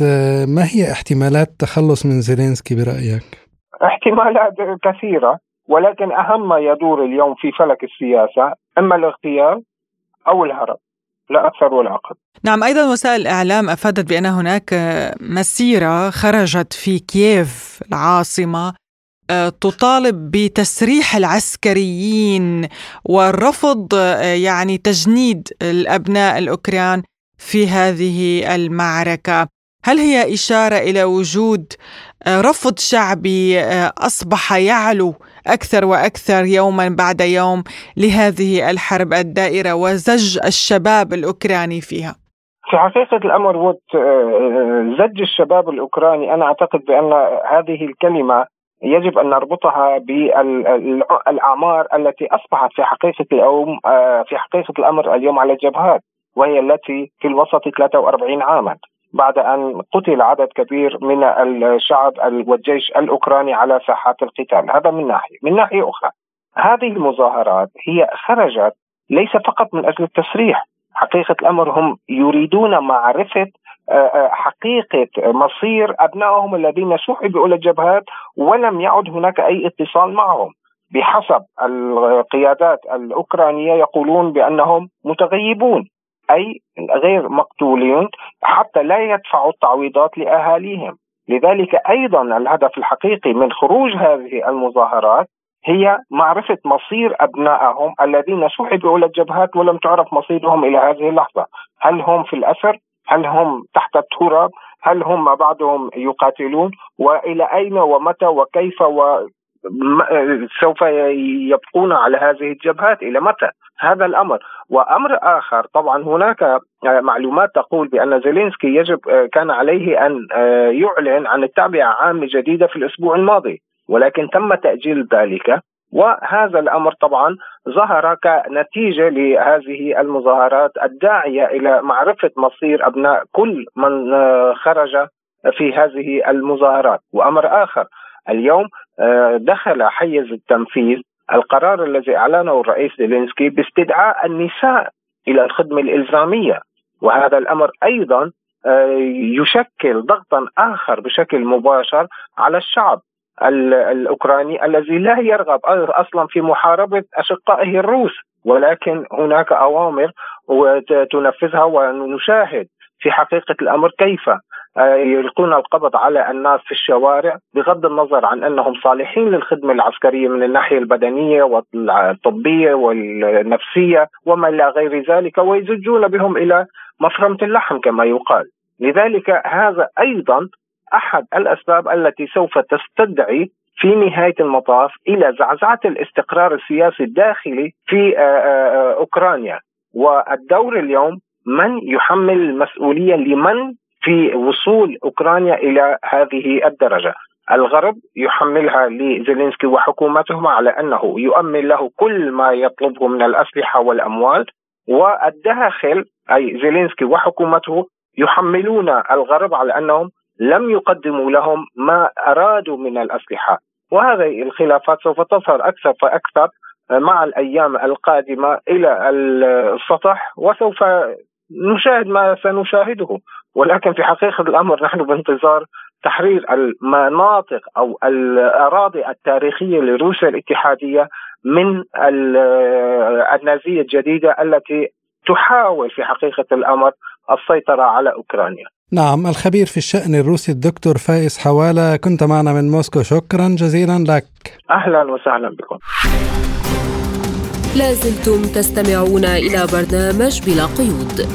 ما هي احتمالات التخلص من زيلينسكي برأيك؟ احتمالات كثيرة ولكن أهم ما يدور اليوم في فلك السياسة إما الاغتيال أو الهرب. لا أكثر ولا أقل. نعم أيضا وسائل الإعلام أفادت بأن هناك مسيرة خرجت في كييف العاصمة آه، تطالب بتسريح العسكريين ورفض آه، يعني تجنيد الأبناء الأوكران في هذه المعركة. هل هي إشارة إلى وجود آه، رفض شعبي آه، أصبح يعلو أكثر وأكثر يوما بعد يوم لهذه الحرب الدائرة وزج الشباب الأوكراني فيها؟ في حقيقة الأمر آه، زج الشباب الأوكراني أنا أعتقد بأن هذه الكلمة يجب أن نربطها بالأعمار التي أصبحت في حقيقة اليوم في حقيقة الأمر اليوم على الجبهات وهي التي في الوسط 43 عاما بعد أن قتل عدد كبير من الشعب والجيش الأوكراني على ساحات القتال، هذا من ناحية، من ناحية أخرى هذه المظاهرات هي خرجت ليس فقط من أجل التسريح، حقيقة الأمر هم يريدون معرفة آه، آه، حقيقة مصير أبنائهم الذين سحبوا إلى الجبهات ولم يعد هناك أي اتصال معهم. بحسب القيادات الأوكرانية يقولون بأنهم متغيبون. أي غير مقتولين حتى لا يدفعوا التعويضات لأهاليهم لذلك أيضا الهدف الحقيقي من خروج هذه المظاهرات هي معرفة مصير أبنائهم الذين سحبوا إلى الجبهات ولم تعرف مصيرهم إلى هذه اللحظة هل هم في الأسر؟ هل هم تحت التراب؟ هل هم بعضهم يقاتلون؟ وإلى أين ومتى وكيف و سوف يبقون على هذه الجبهات إلى متى؟ هذا الأمر، وأمر آخر طبعا هناك آه، معلومات تقول بأن زيلينسكي يجب آه، كان عليه أن آه، يعلن عن التعبئه عامه جديدة في الأسبوع الماضي، ولكن تم تأجيل ذلك. وهذا الأمر طبعا ظهر كنتيجة لهذه المظاهرات الداعية إلى معرفة مصير أبناء كل من خرج في هذه المظاهرات. وأمر آخر اليوم دخل حيز التنفيذ القرار الذي أعلنه الرئيس زيلينسكي باستدعاء النساء إلى الخدمة الإلزامية. وهذا الأمر أيضا آه، يشكل ضغطا آخر بشكل مباشر على الشعب الأوكراني الذي لا يرغب أصلا في محاربة أشقائه الروس. ولكن هناك أوامر وتنفذها ونشاهد في حقيقة الأمر كيف آه، يلقون القبض على الناس في الشوارع بغض النظر عن أنهم صالحين للخدمة العسكرية من الناحية البدنية والطبية والنفسية وما إلى غير ذلك ويزجون بهم إلى مفرمة اللحم كما يقال. لذلك هذا أيضا أحد الأسباب التي سوف تستدعي في نهاية المطاف إلى زعزعة الاستقرار السياسي الداخلي في آه، آه، أوكرانيا والدور اليوم من يحمل المسؤولية لمن في وصول أوكرانيا إلى هذه الدرجة؟ الغرب يحملها لزيلينسكي وحكومته على أنه يؤمن له كل ما يطلبه من الأسلحة والأموال والداخل أي زيلينسكي وحكومته يحملون الغرب على أنهم لم يقدموا لهم ما أرادوا من الأسلحة. وهذه الخلافات سوف تظهر أكثر فأكثر مع الأيام القادمة إلى السطح وسوف نشاهد ما سنشاهده ولكن في حقيقة الأمر نحن بانتظار تحرير المناطق أو الأراضي التاريخية لروسيا الاتحادية من النازية الجديدة التي تحاول في حقيقة الأمر السيطرة على أوكرانيا. نعم الخبير في الشأن الروسي الدكتور فائز حوالة كنت معنا من موسكو. شكرا جزيلا لك. أهلا وسهلا بكم. لازلتم تستمعون إلى برنامج بلا قيود.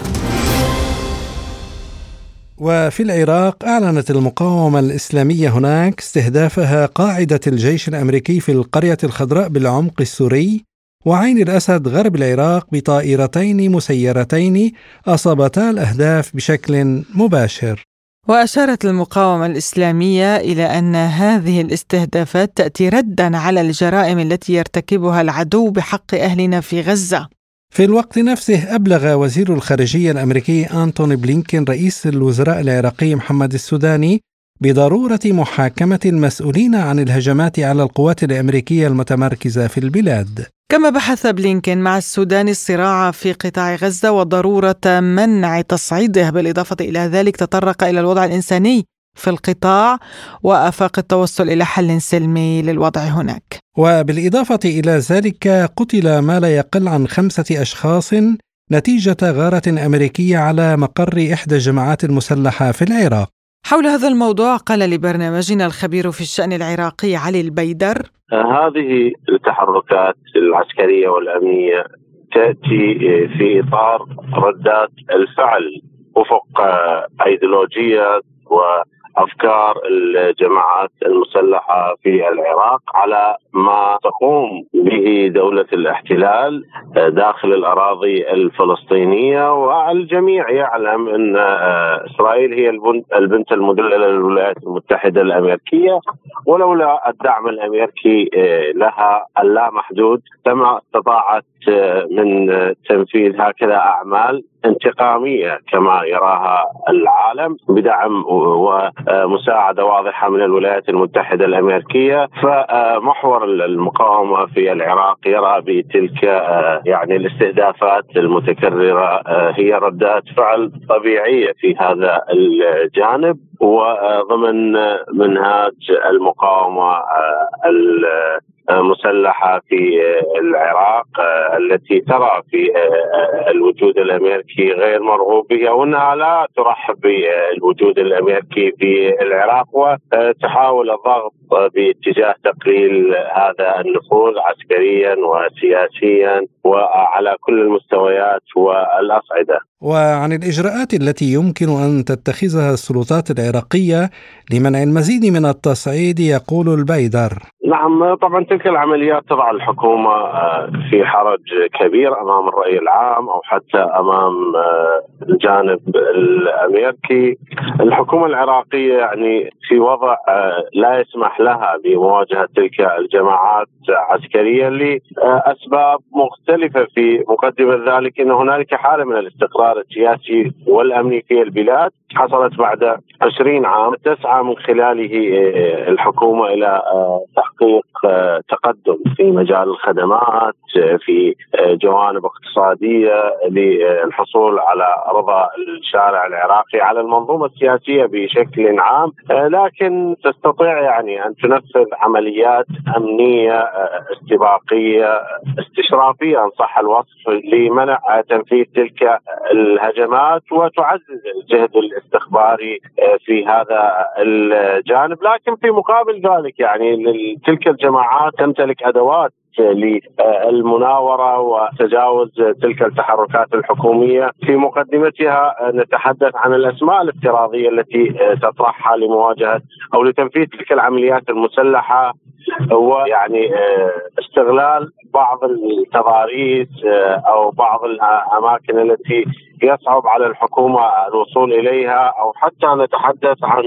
وفي العراق أعلنت المقاومة الإسلامية هناك استهدافها قاعدة الجيش الأمريكي في القرية الخضراء بالعمق السوري وعين الأسد غرب العراق بطائرتين مسيرتين أصابتا الأهداف بشكل مباشر. وأشارت المقاومة الإسلامية إلى أن هذه الاستهدافات تأتي ردا على الجرائم التي يرتكبها العدو بحق أهلنا في غزة. في الوقت نفسه أبلغ وزير الخارجية الأمريكي أنتوني بلينكين رئيس الوزراء العراقي محمد السوداني بضرورة محاكمة المسؤولين عن الهجمات على القوات الأمريكية المتمركزة في البلاد. كما بحث بلينكين مع السودان الصراع في قطاع غزة وضرورة منع تصعيده بالإضافة إلى ذلك تطرق إلى الوضع الإنساني في القطاع وأفاق التوصل إلى حل سلمي للوضع هناك. وبالإضافة إلى ذلك قتل ما لا يقل عن خمسة أشخاص نتيجة غارة أمريكية على مقر إحدى الجماعات المسلحة في العراق. حول هذا الموضوع قال لبرنامجنا الخبير في الشأن العراقي علي البيدر. هذه التحركات العسكرية والأمنية تأتي في إطار ردات الفعل وفق أيديولوجية افكار الجماعات المسلحة في العراق على ما تقوم به دولة الاحتلال داخل الأراضي الفلسطينية والجميع يعلم أن إسرائيل هي البنت المدللة للولايات المتحدة الأمريكية ولولا الدعم الأمريكي لها اللامحدود لما استطاعت من تنفيذ هكذا أعمال انتقامية كما يراها العالم بدعم ومساعده واضحة من الولايات المتحدة الأمريكية. فمحور المقاومة في العراق يرى بتلك يعني الاستهدافات المتكررة هي ردات فعل طبيعية في هذا الجانب وضمن منهاج المقاومة مسلحة في العراق التي ترى في الوجود الأمريكي غير مرغوب بها وأنها لا ترحب بالوجود الأمريكي في العراق وتحاول الضغط باتجاه تقليل هذا النفوذ عسكريا وسياسيا وعلى كل المستويات والأصعدة. وعن الإجراءات التي يمكن أن تتخذها السلطات العراقية لمنع المزيد من التصعيد يقول البيدر. نعم طبعا تلك العمليات تضع الحكومة آه، في حرج كبير أمام الرأي العام أو حتى أمام آه، الجانب الأمريكي. الحكومة العراقية يعني في وضع آه، لا يسمح لها بمواجهة تلك الجماعات عسكريا لأسباب مختلفة في مقدمة ذلك أن هنالك حالة من الاستقرار السياسي والأمني في البلاد. حصلت بعد 20 عام تسعى من خلاله الحكومة إلى تحقيق آه، تقدم في مجال الخدمات آه، في آه، جوانب اقتصادية للحصول على رضا الشارع العراقي على المنظومة السياسية بشكل عام. لكن تستطيع يعني أن تنفذ عمليات أمنية استباقية استشرافية أن صح الوصف لمنع تنفيذ تلك الهجمات وتعزز الجهد الاستخباري في هذا الجانب. لكن في مقابل ذلك يعني تلك الجماعات تمتلك أدوات للمناورة وتجاوز تلك التحركات الحكومية. في مقدمتها نتحدث عن الأسماء الافتراضية التي تطرحها لمواجهة أو لتنفيذ تلك العمليات المسلحة هو يعني استغلال بعض التضاريس أو بعض الأماكن التي يصعب على الحكومة الوصول إليها أو حتى نتحدث عن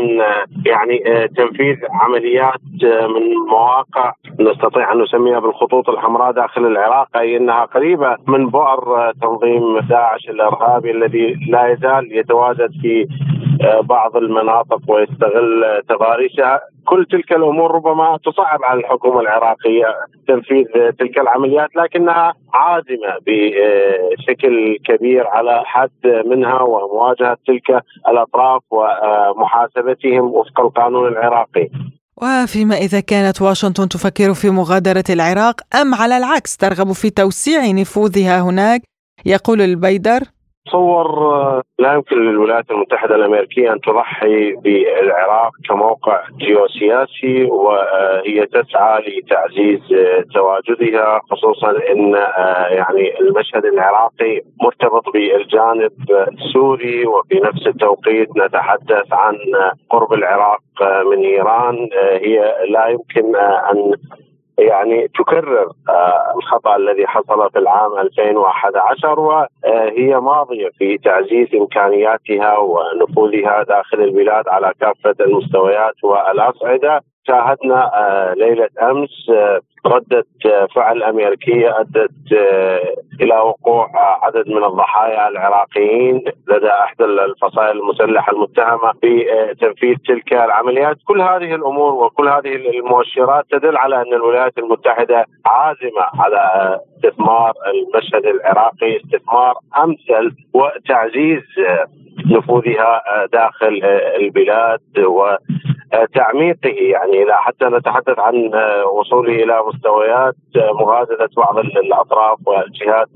يعني تنفيذ عمليات من مواقع نستطيع أن نسميها بالخطوط الحمراء داخل العراق أي إنها قريبة من بؤر تنظيم داعش الإرهابي الذي لا يزال يتواجد في بعض المناطق ويستغل تضاريسها. كل تلك الأمور ربما تصعب على الحكومة العراقية تنفيذ تلك العمليات لكنها عازمة بشكل كبير على حد منها ومواجهة تلك الأطراف ومحاسبتهم وفق القانون العراقي. وفيما إذا كانت واشنطن تفكر في مغادرة العراق أم على العكس ترغب في توسيع نفوذها هناك يقول البيدر تصور آه، لا يمكن للولايات المتحدة الأمريكية أن تضحي بالعراق كموقع جيوسياسي وهي تسعى لتعزيز آه، تواجدها خصوصا إن آه، يعني المشهد العراقي مرتبط بالجانب السوري وفي نفس التوقيت نتحدث عن قرب العراق من إيران هي لا يمكن أن يعني تكرر آه، الخطأ الذي حصل في العام 2011 وهي ماضية في تعزيز إمكانياتها ونفوذها داخل البلاد على كافة المستويات والأصعدة. شاهدنا آه، ليلة أمس آه، ردة فعل أمريكية أدت إلى وقوع عدد من الضحايا العراقيين لدى إحدى الفصائل المسلحة المتهمة بتنفيذ تلك العمليات. كل هذه الأمور وكل هذه المؤشرات تدل على أن الولايات المتحدة عازمة على استثمار المشهد العراقي استثمار أمثل وتعزيز نفوذها داخل البلاد وتعميقه يعني لا حتى نتحدث عن وصوله إلى مستويات مغادرة بعض الأطراف والجهات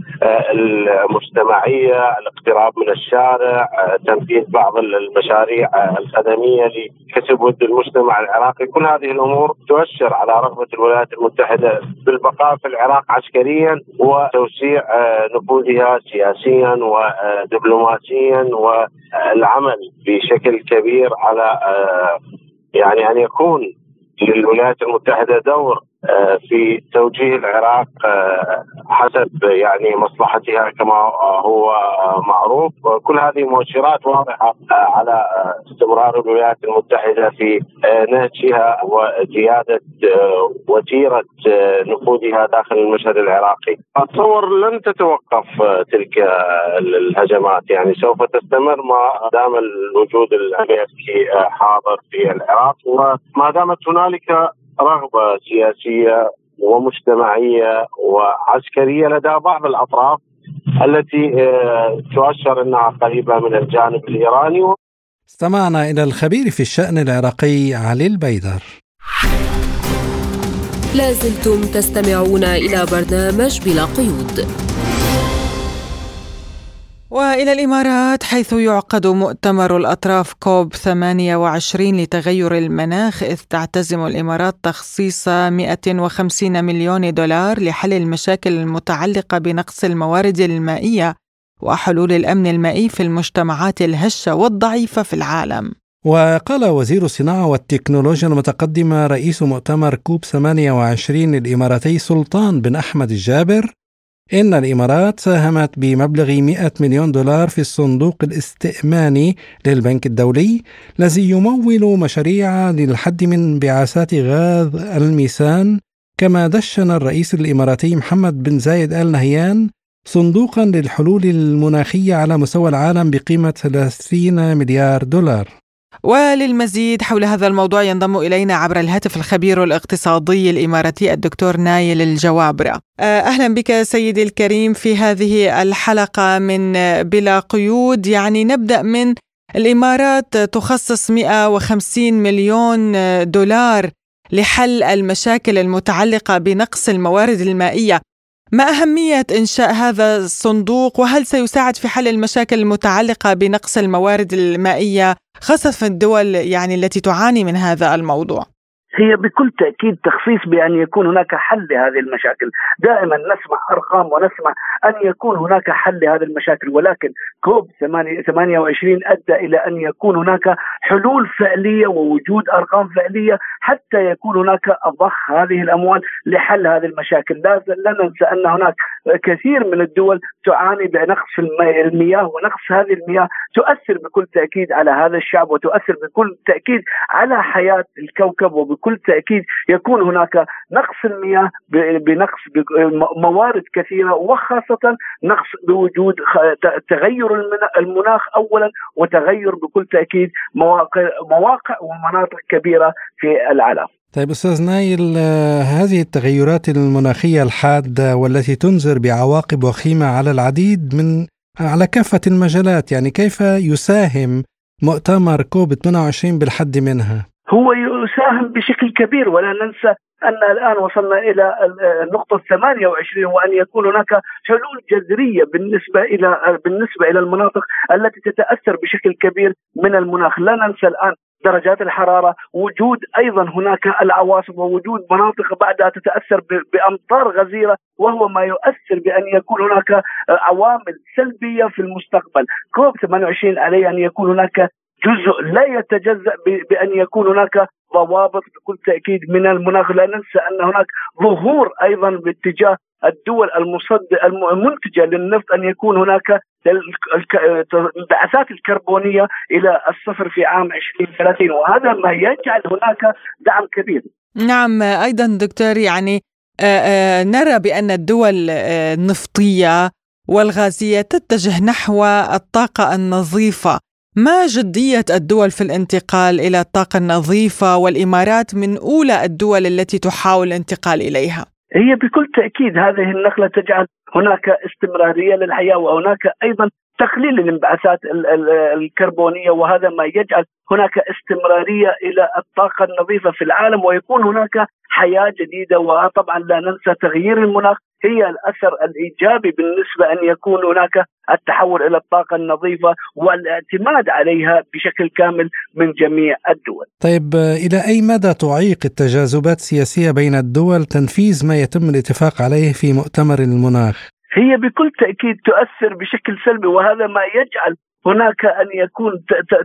المجتمعية، الاقتراب من الشارع، تنفيذ بعض المشاريع الخدمية لكسب ود المجتمع العراقي، كل هذه الأمور تؤشر على رغبة الولايات المتحدة بالبقاء في العراق عسكريا وتوسيع نفوذها سياسيا ودبلوماسيا والعمل بشكل كبير على يعني أن يكون للولايات المتحدة دور في توجيه العراق آه، حسب يعني مصلحتها كما هو معروف كل هذه مؤشرات واضحة آه، على استمرار الولايات المتحدة في نهجها وزيادة وتيرة نفوذها داخل المشهد العراقي. أتصور لن تتوقف تلك الهجمات يعني سوف تستمر ما دام الوجود الامريكي حاضر في العراق وما دامت هنالك رغبة سياسية ومجتمعية وعسكرية لدى بعض الأطراف التي آه، تؤشر إنها قريبة من الجانب الإيراني استمعنا إلى الخبير في الشأن العراقي علي البيدر. لازلتم تستمعون إلى برنامج بلا قيود. وإلى الإمارات حيث يعقد مؤتمر الأطراف كوب 28 لتغير المناخ إذ تعتزم الإمارات تخصيص 150 مليون دولار لحل المشاكل المتعلقة بنقص الموارد المائية وحلول الأمن المائي في المجتمعات الهشة والضعيفة في العالم. وقال وزير الصناعة والتكنولوجيا المتقدمة رئيس مؤتمر كوب 28 الإماراتي سلطان بن أحمد الجابر إن الإمارات ساهمت بمبلغ 100 مليون دولار في الصندوق الاستئماني للبنك الدولي الذي يمول مشاريع للحد من انبعاثات غاز الميثان. كما دشن الرئيس الإماراتي محمد بن زايد آل نهيان صندوقا للحلول المناخية على مستوى العالم بقيمة 30 مليار دولار. وللمزيد حول هذا الموضوع ينضم إلينا عبر الهاتف الخبير الاقتصادي الإماراتي الدكتور نايل الجوابرة. آه، أهلا بك سيدي الكريم في هذه الحلقة من بلا قيود. يعني نبدأ من الإمارات تخصص 150 مليون دولار لحل المشاكل المتعلقة بنقص الموارد المائية. ما أهمية إنشاء هذا الصندوق وهل سيساعد في حل المشاكل المتعلقة بنقص الموارد المائية خاصة في الدول يعني التي تعاني من هذا الموضوع؟ هي بكل تأكيد تخصيص بأن يكون هناك حل لهذه المشاكل، دائما نسمع أرقام ونسمع أن يكون هناك حل لهذه المشاكل ولكن كوب 28 أدى إلى أن يكون هناك حلول فعلية ووجود أرقام فعلية حتى يكون هناك ضخ هذه الأموال لحل هذه المشاكل، لا لا ننسى أن هناك كثير من الدول تعاني بنقص المياه ونقص هذه المياه تؤثر بكل تأكيد على هذا الشعب وتؤثر بكل تأكيد على حياة الكوكب وبكل تأكيد يكون هناك نقص المياه بنقص موارد كثيرة وخاصة نقص بوجود تغير المناخ اولا وتغير بكل تأكيد مواقع مواقع ومناطق كبيرة في العالم. طيب أستاذ نايل هذه التغيرات المناخية الحادة والتي تنذر بعواقب وخيمة على العديد من على كافة المجالات يعني كيف يساهم مؤتمر كوب 22 بالحد منها؟ هو يساهم بشكل كبير ولا ننسى أن الآن وصلنا إلى النقطة 28 وأن يكون هناك حلول جذرية بالنسبة إلى بالنسبة إلى المناطق التي تتأثر بشكل كبير من المناخ، لا ننسى الآن درجات الحرارة، وجود أيضا هناك العواصف ووجود مناطق بعدها تتأثر بأمطار غزيرة وهو ما يؤثر بأن يكون هناك عوامل سلبية في المستقبل، كوب 28 عليه أن يكون هناك جزء لا يتجزأ بأن يكون هناك ضوابط بكل تأكيد من المناخ. لا ننسى أن هناك ظهور أيضا باتجاه الدول المصد المنتجة للنفط أن يكون هناك الانبعاثات الكربونية إلى الصفر في عام 2030 وهذا ما يجعل هناك دعم كبير. نعم أيضا دكتور يعني نرى بأن الدول النفطية والغازية تتجه نحو الطاقة النظيفة. ما جدية الدول في الانتقال إلى الطاقة النظيفة والإمارات من أولى الدول التي تحاول الانتقال إليها؟ هي بكل تأكيد هذه النقلة تجعل هناك استمرارية للحياة وهناك أيضا تقليل الانبعاثات الكربونية وهذا ما يجعل هناك استمرارية إلى الطاقة النظيفة في العالم ويكون هناك حياة جديدة وطبعا لا ننسى تغيير المناخ هي الأثر الإيجابي بالنسبة أن يكون هناك التحول إلى الطاقة النظيفة والاعتماد عليها بشكل كامل من جميع الدول. طيب إلى أي مدى تعيق التجاذبات السياسية بين الدول تنفيذ ما يتم الاتفاق عليه في مؤتمر المناخ؟ هي بكل تأكيد تؤثر بشكل سلبي وهذا ما يجعل هناك أن يكون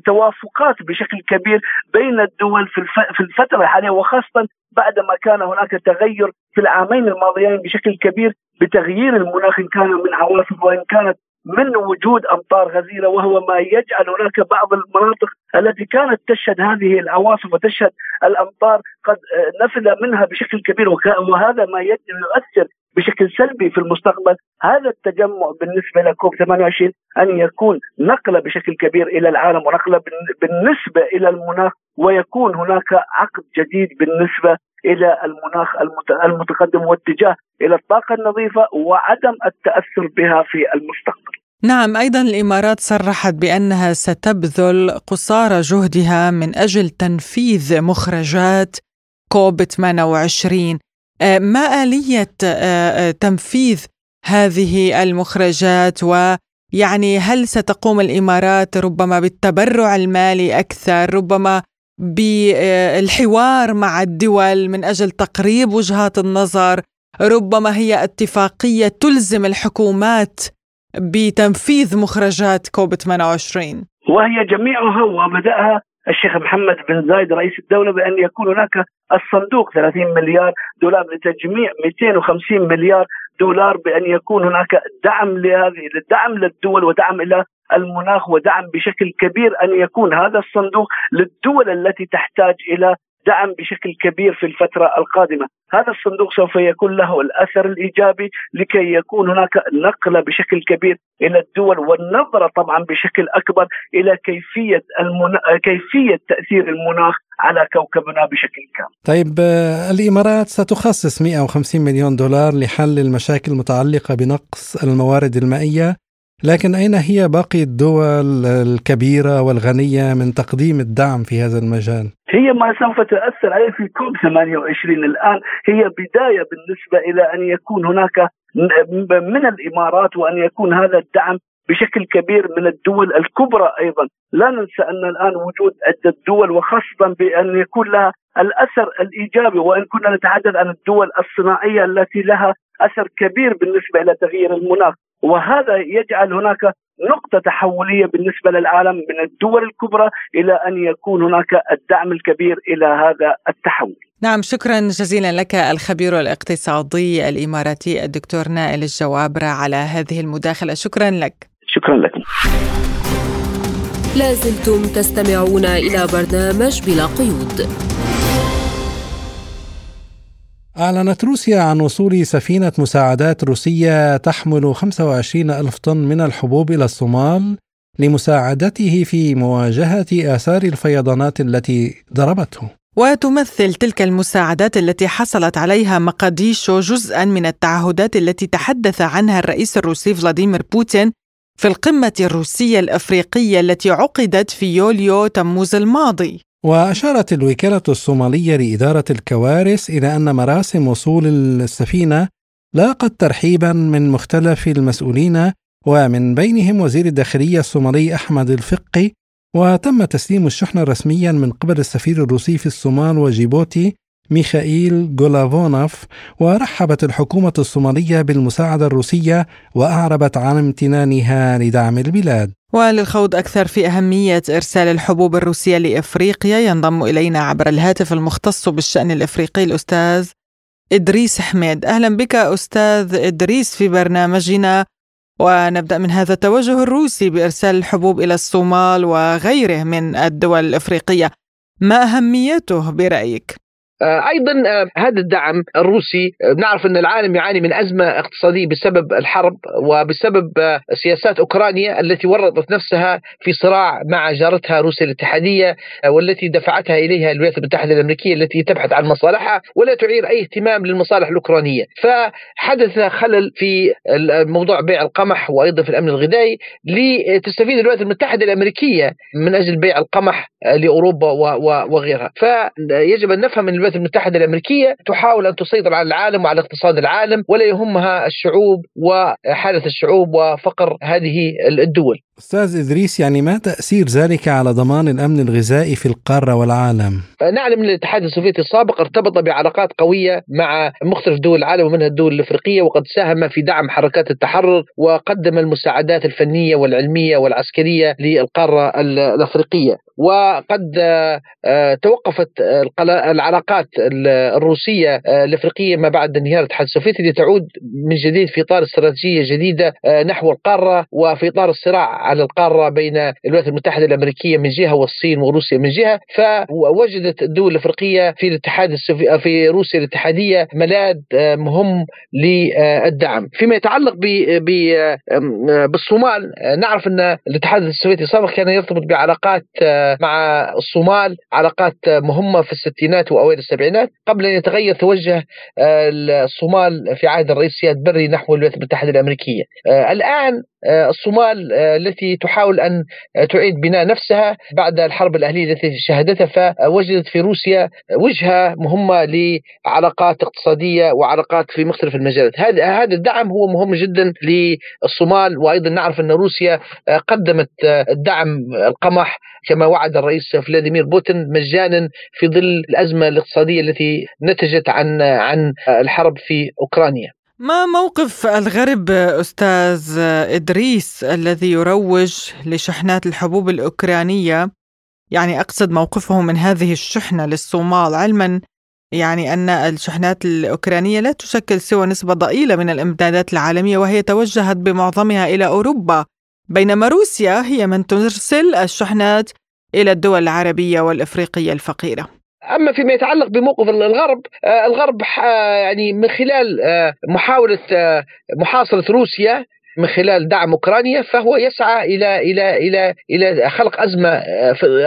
توافقات بشكل كبير بين الدول في الفترة الحالية وخاصة بعدما كان هناك تغير في العامين الماضيين بشكل كبير بتغيير المناخ إن كان من عواصف وإن كانت من وجود أمطار غزيرة وهو ما يجعل هناك بعض المناطق التي كانت تشهد هذه العواصف وتشهد الأمطار قد نفذ منها بشكل كبير وهذا ما يؤثر بشكل سلبي في المستقبل هذا التجمع بالنسبة لكوب 28 أن يكون نقله بشكل كبير إلى العالم ونقله بالنسبة إلى المناخ ويكون هناك عقد جديد بالنسبة إلى المناخ المتقدم واتجاه إلى الطاقة النظيفة وعدم التأثر بها في المستقبل. نعم أيضا الإمارات صرحت بأنها ستبذل قصارى جهدها من أجل تنفيذ مخرجات كوب 28 آه، ما آلية آه، آه، تنفيذ هذه المخرجات ويعني هل ستقوم الإمارات ربما بالتبرع المالي أكثر ربما بالحوار مع الدول من أجل تقريب وجهات النظر ربما هي اتفاقية تلزم الحكومات بتنفيذ مخرجات كوب 28 وهي جميعها وبدأها الشيخ محمد بن زايد رئيس الدولة بأن يكون هناك الصندوق 30 مليار دولار لتجميع 250 مليار دولار بأن يكون هناك دعم لهذه الدعم للدول ودعم إلى المناخ ودعم بشكل كبير أن يكون هذا الصندوق للدول التي تحتاج إلى دعم بشكل كبير في الفترة القادمة. هذا الصندوق سوف يكون له الأثر الإيجابي لكي يكون هناك نقلة بشكل كبير إلى الدول والنظرة طبعا بشكل أكبر إلى كيفية المنا... كيفية تأثير المناخ على كوكبنا بشكل كامل. طيب آه، الإمارات ستخصص 150 مليون دولار لحل المشاكل المتعلقة بنقص الموارد المائية. لكن أين هي باقي الدول الكبيرة والغنية من تقديم الدعم في هذا المجال؟ هي ما سوف تأثر عليه في كوب 28 الآن. هي بداية بالنسبة إلى أن يكون هناك من الإمارات وأن يكون هذا الدعم بشكل كبير من الدول الكبرى أيضا، لا ننسى أن الآن وجود عدة دول وخاصة بأن يكون لها الأثر الإيجابي وإن كنا نتحدث عن الدول الصناعية التي لها أثر كبير بالنسبة إلى تغيير المناخ، وهذا يجعل هناك نقطة تحولية بالنسبة للعالم من الدول الكبرى إلى أن يكون هناك الدعم الكبير إلى هذا التحول. نعم شكرا جزيلا لك الخبير الاقتصادي الإماراتي الدكتور نائل الجوابرة على هذه المداخلة. شكرا لك. شكرا لكم لازلتم تستمعون إلى برنامج بلا قيود. أعلنت روسيا عن وصول سفينة مساعدات روسية تحمل 25 ألف طن من الحبوب إلى الصومال لمساعدته في مواجهة آثار الفيضانات التي ضربته. وتمثل تلك المساعدات التي حصلت عليها مقاديشو جزءا من التعهدات التي تحدث عنها الرئيس الروسي فلاديمير بوتين في القمة الروسية الأفريقية التي عقدت في يوليو تموز الماضي. وأشارت الوكالة الصومالية لإدارة الكوارث إلى أن مراسم وصول السفينة لاقت ترحيبا من مختلف المسؤولين ومن بينهم وزير الداخلية الصومالي أحمد الفقي وتم تسليم الشحنة رسميا من قبل السفير الروسي في الصومال وجيبوتي ميخائيل جولافونوف ورحبت الحكومة الصومالية بالمساعدة الروسية وأعربت عن امتنانها لدعم البلاد. وللخوض أكثر في أهمية إرسال الحبوب الروسية لإفريقيا ينضم إلينا عبر الهاتف المختص بالشأن الإفريقي الأستاذ إدريس حميد. أهلا بك أستاذ إدريس في برنامجنا ونبدأ من هذا التوجه الروسي بإرسال الحبوب إلى الصومال وغيره من الدول الإفريقية. ما أهميته برأيك؟ آه، أيضا آه، هذا الدعم الروسي آه، نعرف أن العالم يعاني من أزمة اقتصادية بسبب الحرب وبسبب سياسات أوكرانيا التي ورطت نفسها في صراع مع جارتها روسيا الاتحادية والتي دفعتها إليها الولايات المتحدة الأمريكية التي تبحث عن مصالحها ولا تعير أي اهتمام للمصالح الأوكرانية، فحدث خلل في موضوع بيع القمح وأيضا في الأمن الغذائي لتستفيد الولايات المتحدة الأمريكية من أجل بيع القمح لأوروبا وغيرها، فيجب أن نفهم الولايات المتحدة الأمريكية تحاول أن تسيطر على العالم وعلى اقتصاد العالم ولا يهمها الشعوب وحالة الشعوب وفقر هذه الدول. أستاذ إدريس يعني ما تأثير ذلك على ضمان الأمن الغذائي في القارة والعالم؟ نعلم أن الاتحاد السوفيتي السابق ارتبط بعلاقات قوية مع مختلف دول العالم ومنها الدول الأفريقية وقد ساهم في دعم حركات التحرر وقدم المساعدات الفنية والعلمية والعسكرية للقارة الأفريقية وقد آه، توقفت العلاقات الروسية آه، الأفريقية ما بعد انهيار الاتحاد السوفيتي لتعود من جديد في إطار استراتيجية جديدة آه، نحو القارة وفي إطار الصراع على القارة بين الولايات المتحدة الأمريكية من جهة والصين وروسيا من جهة فوجدت الدول الأفريقية في الاتحاد السوفي... في روسيا الاتحادية ملاذ آه، مهم للدعم. فيما يتعلق ب... ب... بالصومال آه، نعرف أن الاتحاد السوفيتي السابق كان يرتبط بعلاقات آه، مع الصومال علاقات مهمة في الستينات وأوائل السبعينات قبل أن يتغير توجه الصومال في عهد الرئيس سياد بري نحو الولايات المتحدة الأمريكية. الآن آه، الصومال آه، التي تحاول أن آه، تعيد بناء نفسها بعد الحرب الأهلية التي شهدتها فوجدت في روسيا وجهة مهمة لعلاقات اقتصادية وعلاقات في مختلف المجالات، هذا هذا الدعم هو مهم جدا للصومال وأيضا نعرف أن روسيا قدمت الدعم القمح كما وعد الرئيس فلاديمير بوتين مجانا في ظل الأزمة الاقتصادية التي نتجت عن عن الحرب في أوكرانيا. ما موقف الغرب أستاذ إدريس الذي يروج لشحنات الحبوب الأوكرانية؟ يعني أقصد موقفهم من هذه الشحنة للصومال علما يعني أن الشحنات الأوكرانية لا تشكل سوى نسبة ضئيلة من الإمدادات العالمية وهي توجهت بمعظمها إلى أوروبا بينما روسيا هي من ترسل الشحنات إلى الدول العربية والإفريقية الفقيرة. أما فيما يتعلق بموقف الغرب آه، الغرب يعني من خلال آه، محاولة آه، محاصرة روسيا من خلال دعم أوكرانيا فهو يسعى إلى إلى إلى إلى خلق أزمة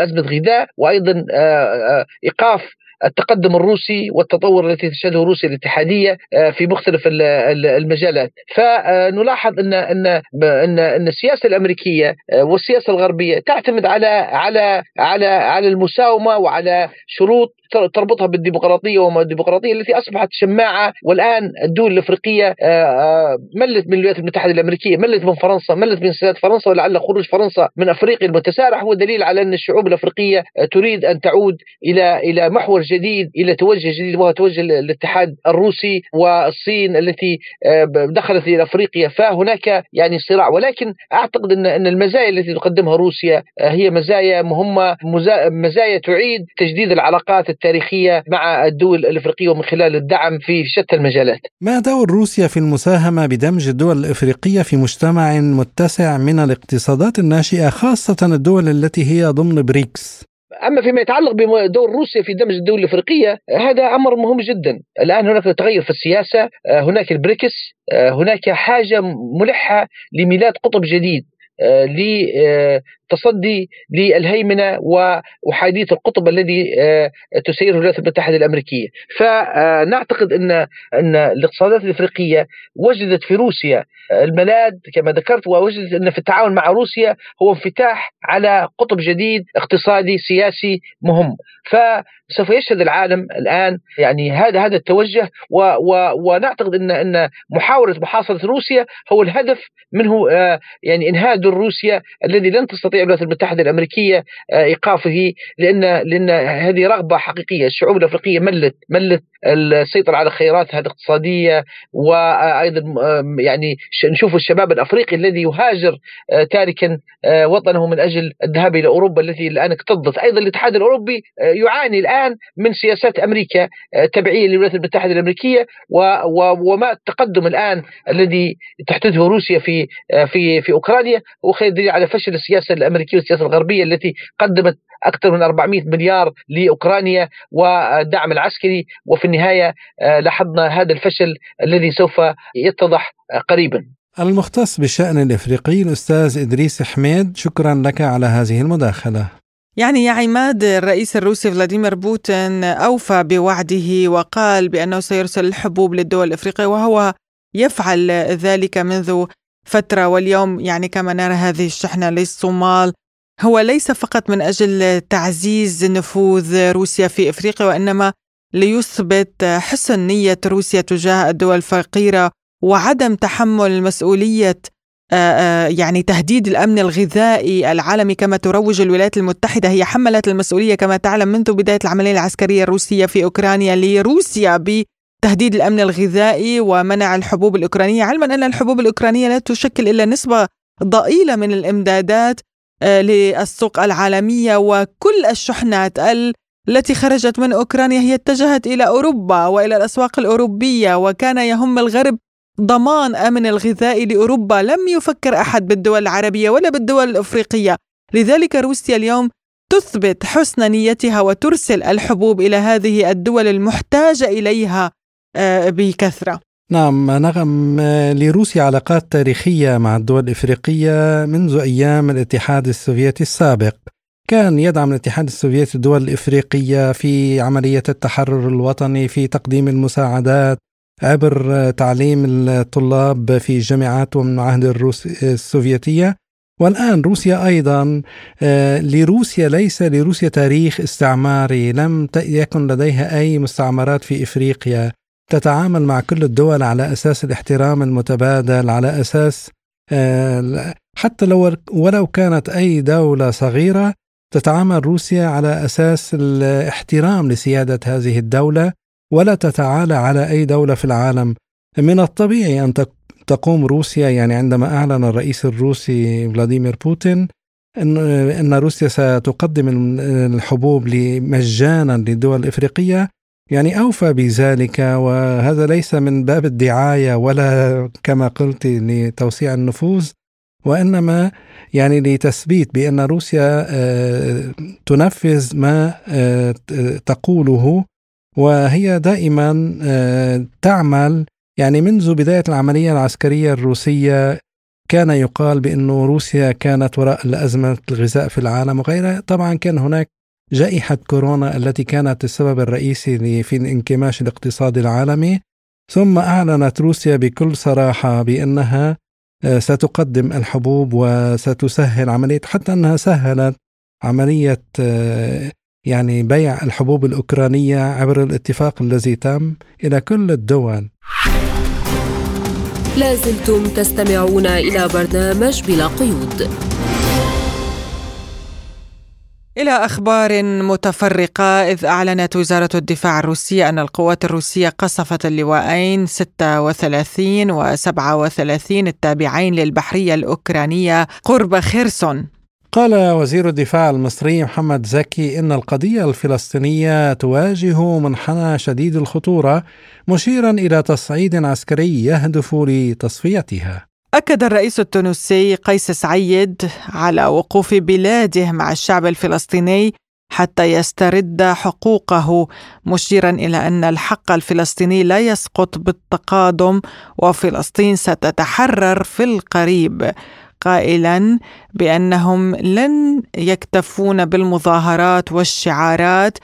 أزمة غذاء وأيضا إيقاف التقدم الروسي والتطور التي تشهده روسيا الاتحادية آه، في مختلف المجالات. فنلاحظ ان ان ان إن السياسة الأمريكية آه، والسياسة الغربية تعتمد على على على على المساومة وعلى شروط تربطها بالديمقراطية وما الديمقراطية التي أصبحت شماعة والآن الدول الأفريقية آه، ملت من الولايات المتحدة الأمريكية، ملت من فرنسا، ملت من سياسه فرنسا ولعل خروج فرنسا من أفريقيا المتسارع هو دليل على أن الشعوب الأفريقية تريد أن تعود إلى إلى محور جديد إلى توجه جديد وهو توجه الاتحاد الروسي والصين التي آه، دخلت إلى أفريقيا. فهناك يعني صراع. ولكن أعتقد ان أن المزايا التي تقدمها روسيا آه، هي مزايا مهمة مزايا تعيد تجديد العلاقات التاريخية مع الدول الإفريقية ومن خلال الدعم في شتى المجالات. ما دور روسيا في المساهمة بدمج الدول الإفريقية في مجتمع متسع من الاقتصادات الناشئة خاصة الدول التي هي ضمن بريكس؟ أما فيما يتعلق بدور روسيا في دمج الدول الإفريقية هذا أمر مهم جدا، الآن هناك تغير في السياسة، هناك البريكس، هناك حاجة ملحة لميلاد قطب جديد لتصدي للهيمنة واحاديه القطب الذي تسيره الولايات المتحدة الأمريكية، فنعتقد إن إن الاقتصادات الإفريقية وجدت في روسيا الملاذ كما ذكرت ووجدت إن في التعاون مع روسيا هو انفتاح على قطب جديد اقتصادي سياسي مهم. فسوف يشهد العالم الآن يعني هذا هذا التوجه و و ونعتقد إن إن محاولة محاصرة روسيا هو الهدف منه آه، يعني إنهاء دور روسيا الذي لن تستطيع الولايات المتحدة الأمريكية آه، إيقافه لأن لأن هذه رغبة حقيقية. الشعوب الأفريقية ملت ملت السيطرة على خياراتها الاقتصادية وأيضا يعني نشوف الشباب الأفريقي الذي يهاجر آه، تاركا آه، وطنه من أجل الذهاب إلى أوروبا التي الآن اكتظت، أيضا الاتحاد الأوروبي آه، يعاني الآن من سياسات أمريكا تبعية للولايات المتحدة الأمريكية وما التقدم الآن الذي تحدثه روسيا في في في أوكرانيا. هو خير دليل على فشل السياسة الأمريكية والسياسة الغربية التي قدمت أكثر من 400 مليار لأوكرانيا والدعم العسكري وفي النهاية لاحظنا هذا الفشل الذي سوف يتضح قريبا. المختص بالشأن الإفريقي الأستاذ إدريس حميد شكرا لك على هذه المداخلة. يعني يا عماد الرئيس الروسي فلاديمير بوتين أوفى بوعده وقال بأنه سيرسل الحبوب للدول الإفريقية وهو يفعل ذلك منذ فترة واليوم. يعني كما نرى هذه الشحنة للصومال هو ليس فقط من أجل تعزيز نفوذ روسيا في إفريقيا وإنما ليثبت حسن نية روسيا تجاه الدول الفقيرة وعدم تحمل مسؤولية يعني تهديد الأمن الغذائي العالمي كما تروج الولايات المتحدة. هي حملت المسؤولية كما تعلم منذ بداية العملية العسكرية الروسية في أوكرانيا لروسيا بتهديد الأمن الغذائي ومنع الحبوب الأوكرانية. علما أن الحبوب الأوكرانية لا تشكل إلا نسبة ضئيلة من الإمدادات للسوق العالمية وكل الشحنات التي خرجت من أوكرانيا هي اتجهت إلى أوروبا وإلى الأسواق الأوروبية وكان يهم الغرب ضمان أمن الغذائي لأوروبا. لم يفكر أحد بالدول العربية ولا بالدول الأفريقية. لذلك روسيا اليوم تثبت حسن نيتها وترسل الحبوب إلى هذه الدول المحتاجة إليها آه، بكثرة. نعم نعم لروسيا علاقات تاريخية مع الدول الإفريقية منذ أيام الاتحاد السوفيتي السابق. كان يدعم الاتحاد السوفيتي الدول الإفريقية في عملية التحرر الوطني في تقديم المساعدات عبر تعليم الطلاب في جامعات ومن عهد الروس السوفيتية. والآن روسيا أيضا آه، لروسيا ليس لروسيا تاريخ استعماري لم يكن لديها أي مستعمرات في إفريقيا. تتعامل مع كل الدول على أساس الاحترام المتبادل على أساس آه، حتى لو ولو كانت أي دولة صغيرة تتعامل روسيا على أساس الاحترام لسيادة هذه الدولة ولا تتعالى على أي دولة في العالم. من الطبيعي أن تقوم روسيا يعني عندما أعلن الرئيس الروسي فلاديمير بوتين أن روسيا ستقدم الحبوب مجانا للدول الإفريقية يعني أوفى بذلك. وهذا ليس من باب الدعاية ولا كما قلت لتوسيع النفوذ. وإنما يعني لتثبيت بأن روسيا آه، تنفذ ما آه، تقوله وهي دائما آه، تعمل يعني منذ بداية العملية العسكرية الروسية كان يقال بأن روسيا كانت وراء الأزمة الغذاء في العالم وغيرها. طبعا كان هناك جائحة كورونا التي كانت السبب الرئيسي في الانكماش الاقتصادي العالمي ثم أعلنت روسيا بكل صراحة بأنها آه، ستقدم الحبوب وستسهل عملية حتى أنها سهلت عملية آه، يعني بيع الحبوب الأوكرانية عبر الاتفاق الذي تم إلى كل الدول. لازلتم تستمعون إلى برنامج بلا قيود. إلى أخبار متفرقة إذ أعلنت وزارة الدفاع الروسية أن القوات الروسية قصفت اللواءين 36 و 37 التابعين للبحرية الأوكرانية قرب خيرسون. قال وزير الدفاع المصري محمد زكي إن القضية الفلسطينية تواجه منحنى شديد الخطورة مشيرا إلى تصعيد عسكري يهدف لتصفيتها. أكد الرئيس التونسي قيس سعيد على وقوف بلاده مع الشعب الفلسطيني حتى يسترد حقوقه مشيرا إلى أن الحق الفلسطيني لا يسقط بالتقادم وفلسطين ستتحرر في القريب قائلا بأنهم لن يكتفون بالمظاهرات والشعارات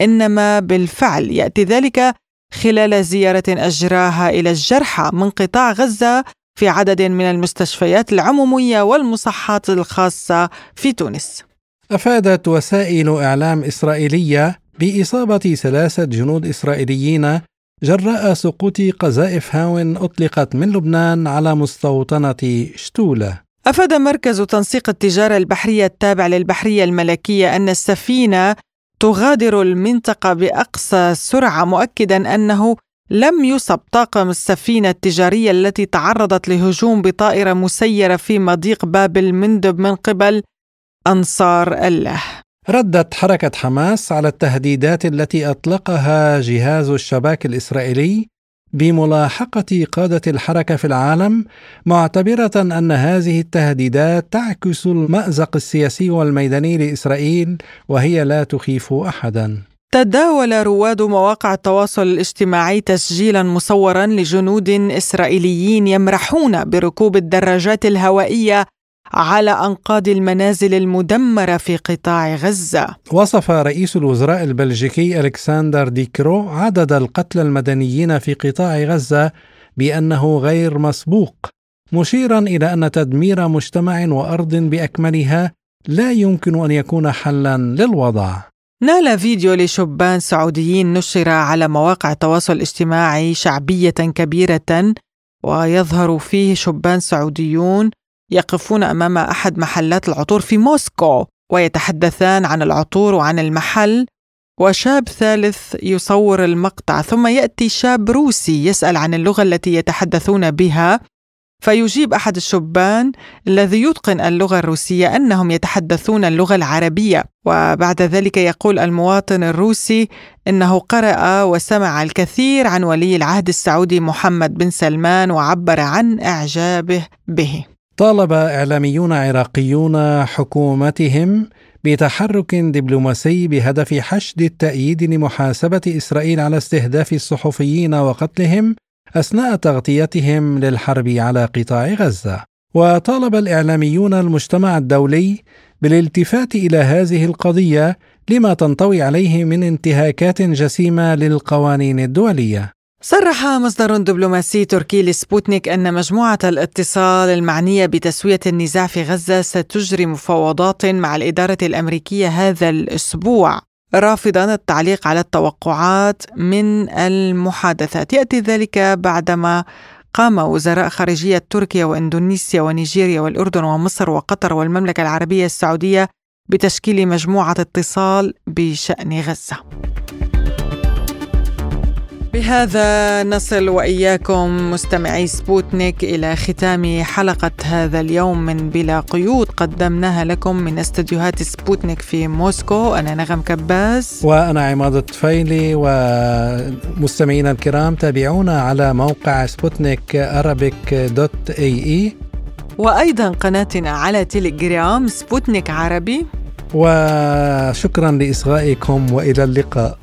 إنما بالفعل. يأتي ذلك خلال زيارة أجراها إلى الجرحى من قطاع غزة في عدد من المستشفيات العمومية والمصحات الخاصة في تونس. أفادت وسائل إعلام إسرائيلية بإصابة ثلاثة جنود إسرائيليين جراء سقوط قذائف هاو أطلقت من لبنان على مستوطنة شتوله. أفاد مركز تنسيق التجارة البحرية التابع للبحرية الملكية أن السفينة تغادر المنطقة بأقصى سرعة مؤكدا أنه لم يصب طاقم السفينة التجارية التي تعرضت لهجوم بطائرة مسيرة في مضيق باب المندب من قبل أنصار الله. ردت حركة حماس على التهديدات التي أطلقها جهاز الشباك الإسرائيلي بملاحقة قادة الحركة في العالم معتبرة أن هذه التهديدات تعكس المأزق السياسي والميداني لإسرائيل وهي لا تخيف أحدا. تداول رواد مواقع التواصل الاجتماعي تسجيلا مصورا لجنود إسرائيليين يمرحون بركوب الدراجات الهوائية على أنقاض المنازل المدمرة في قطاع غزة. وصف رئيس الوزراء البلجيكي ألكسندر ديكرو عدد القتلى المدنيين في قطاع غزة بأنه غير مسبوق، مشيرا إلى أن تدمير مجتمع وأرض بأكملها لا يمكن أن يكون حلا للوضع. نال فيديو لشبان سعوديين نشر على مواقع التواصل الاجتماعي شعبية كبيرة ويظهر فيه شبان سعوديون يقفون أمام أحد محلات العطور في موسكو ويتحدثان عن العطور وعن المحل. وشاب ثالث يصور المقطع ثم يأتي شاب روسي يسأل عن اللغة التي يتحدثون بها. فيجيب أحد الشبان الذي يتقن اللغة الروسية أنهم يتحدثون اللغة العربية. وبعد ذلك يقول المواطن الروسي إنه قرأ وسمع الكثير عن ولي العهد السعودي محمد بن سلمان وعبر عن إعجابه به. طالب إعلاميون عراقيون حكومتهم بتحرك دبلوماسي بهدف حشد التأييد لمحاسبة إسرائيل على استهداف الصحفيين وقتلهم أثناء تغطيتهم للحرب على قطاع غزة. وطالب الإعلاميون المجتمع الدولي بالالتفات إلى هذه القضية لما تنطوي عليه من انتهاكات جسيمة للقوانين الدولية. صرح مصدر دبلوماسي تركي لسبوتنيك أن مجموعة الاتصال المعنية بتسوية النزاع في غزة ستجري مفاوضات مع الإدارة الأمريكية هذا الأسبوع. رافضا التعليق على التوقعات من المحادثات. يأتي ذلك بعدما قام وزراء خارجية تركيا وإندونيسيا ونيجيريا والأردن ومصر وقطر والمملكة العربية السعودية بتشكيل مجموعة اتصال بشأن غزة. بهذا نصل وإياكم مستمعي سبوتنيك إلى ختام حلقة هذا اليوم من بلا قيود. قدمناها لكم من استديوهات سبوتنيك في موسكو. أنا نغم كباس وأنا عماد الطفيلي ومستمعينا الكرام تابعونا على موقع سبوتنيك Arabic dot ae وأيضا قناتنا على تيليجرام سبوتنيك عربي. وشكرا لإصغائكم وإلى اللقاء.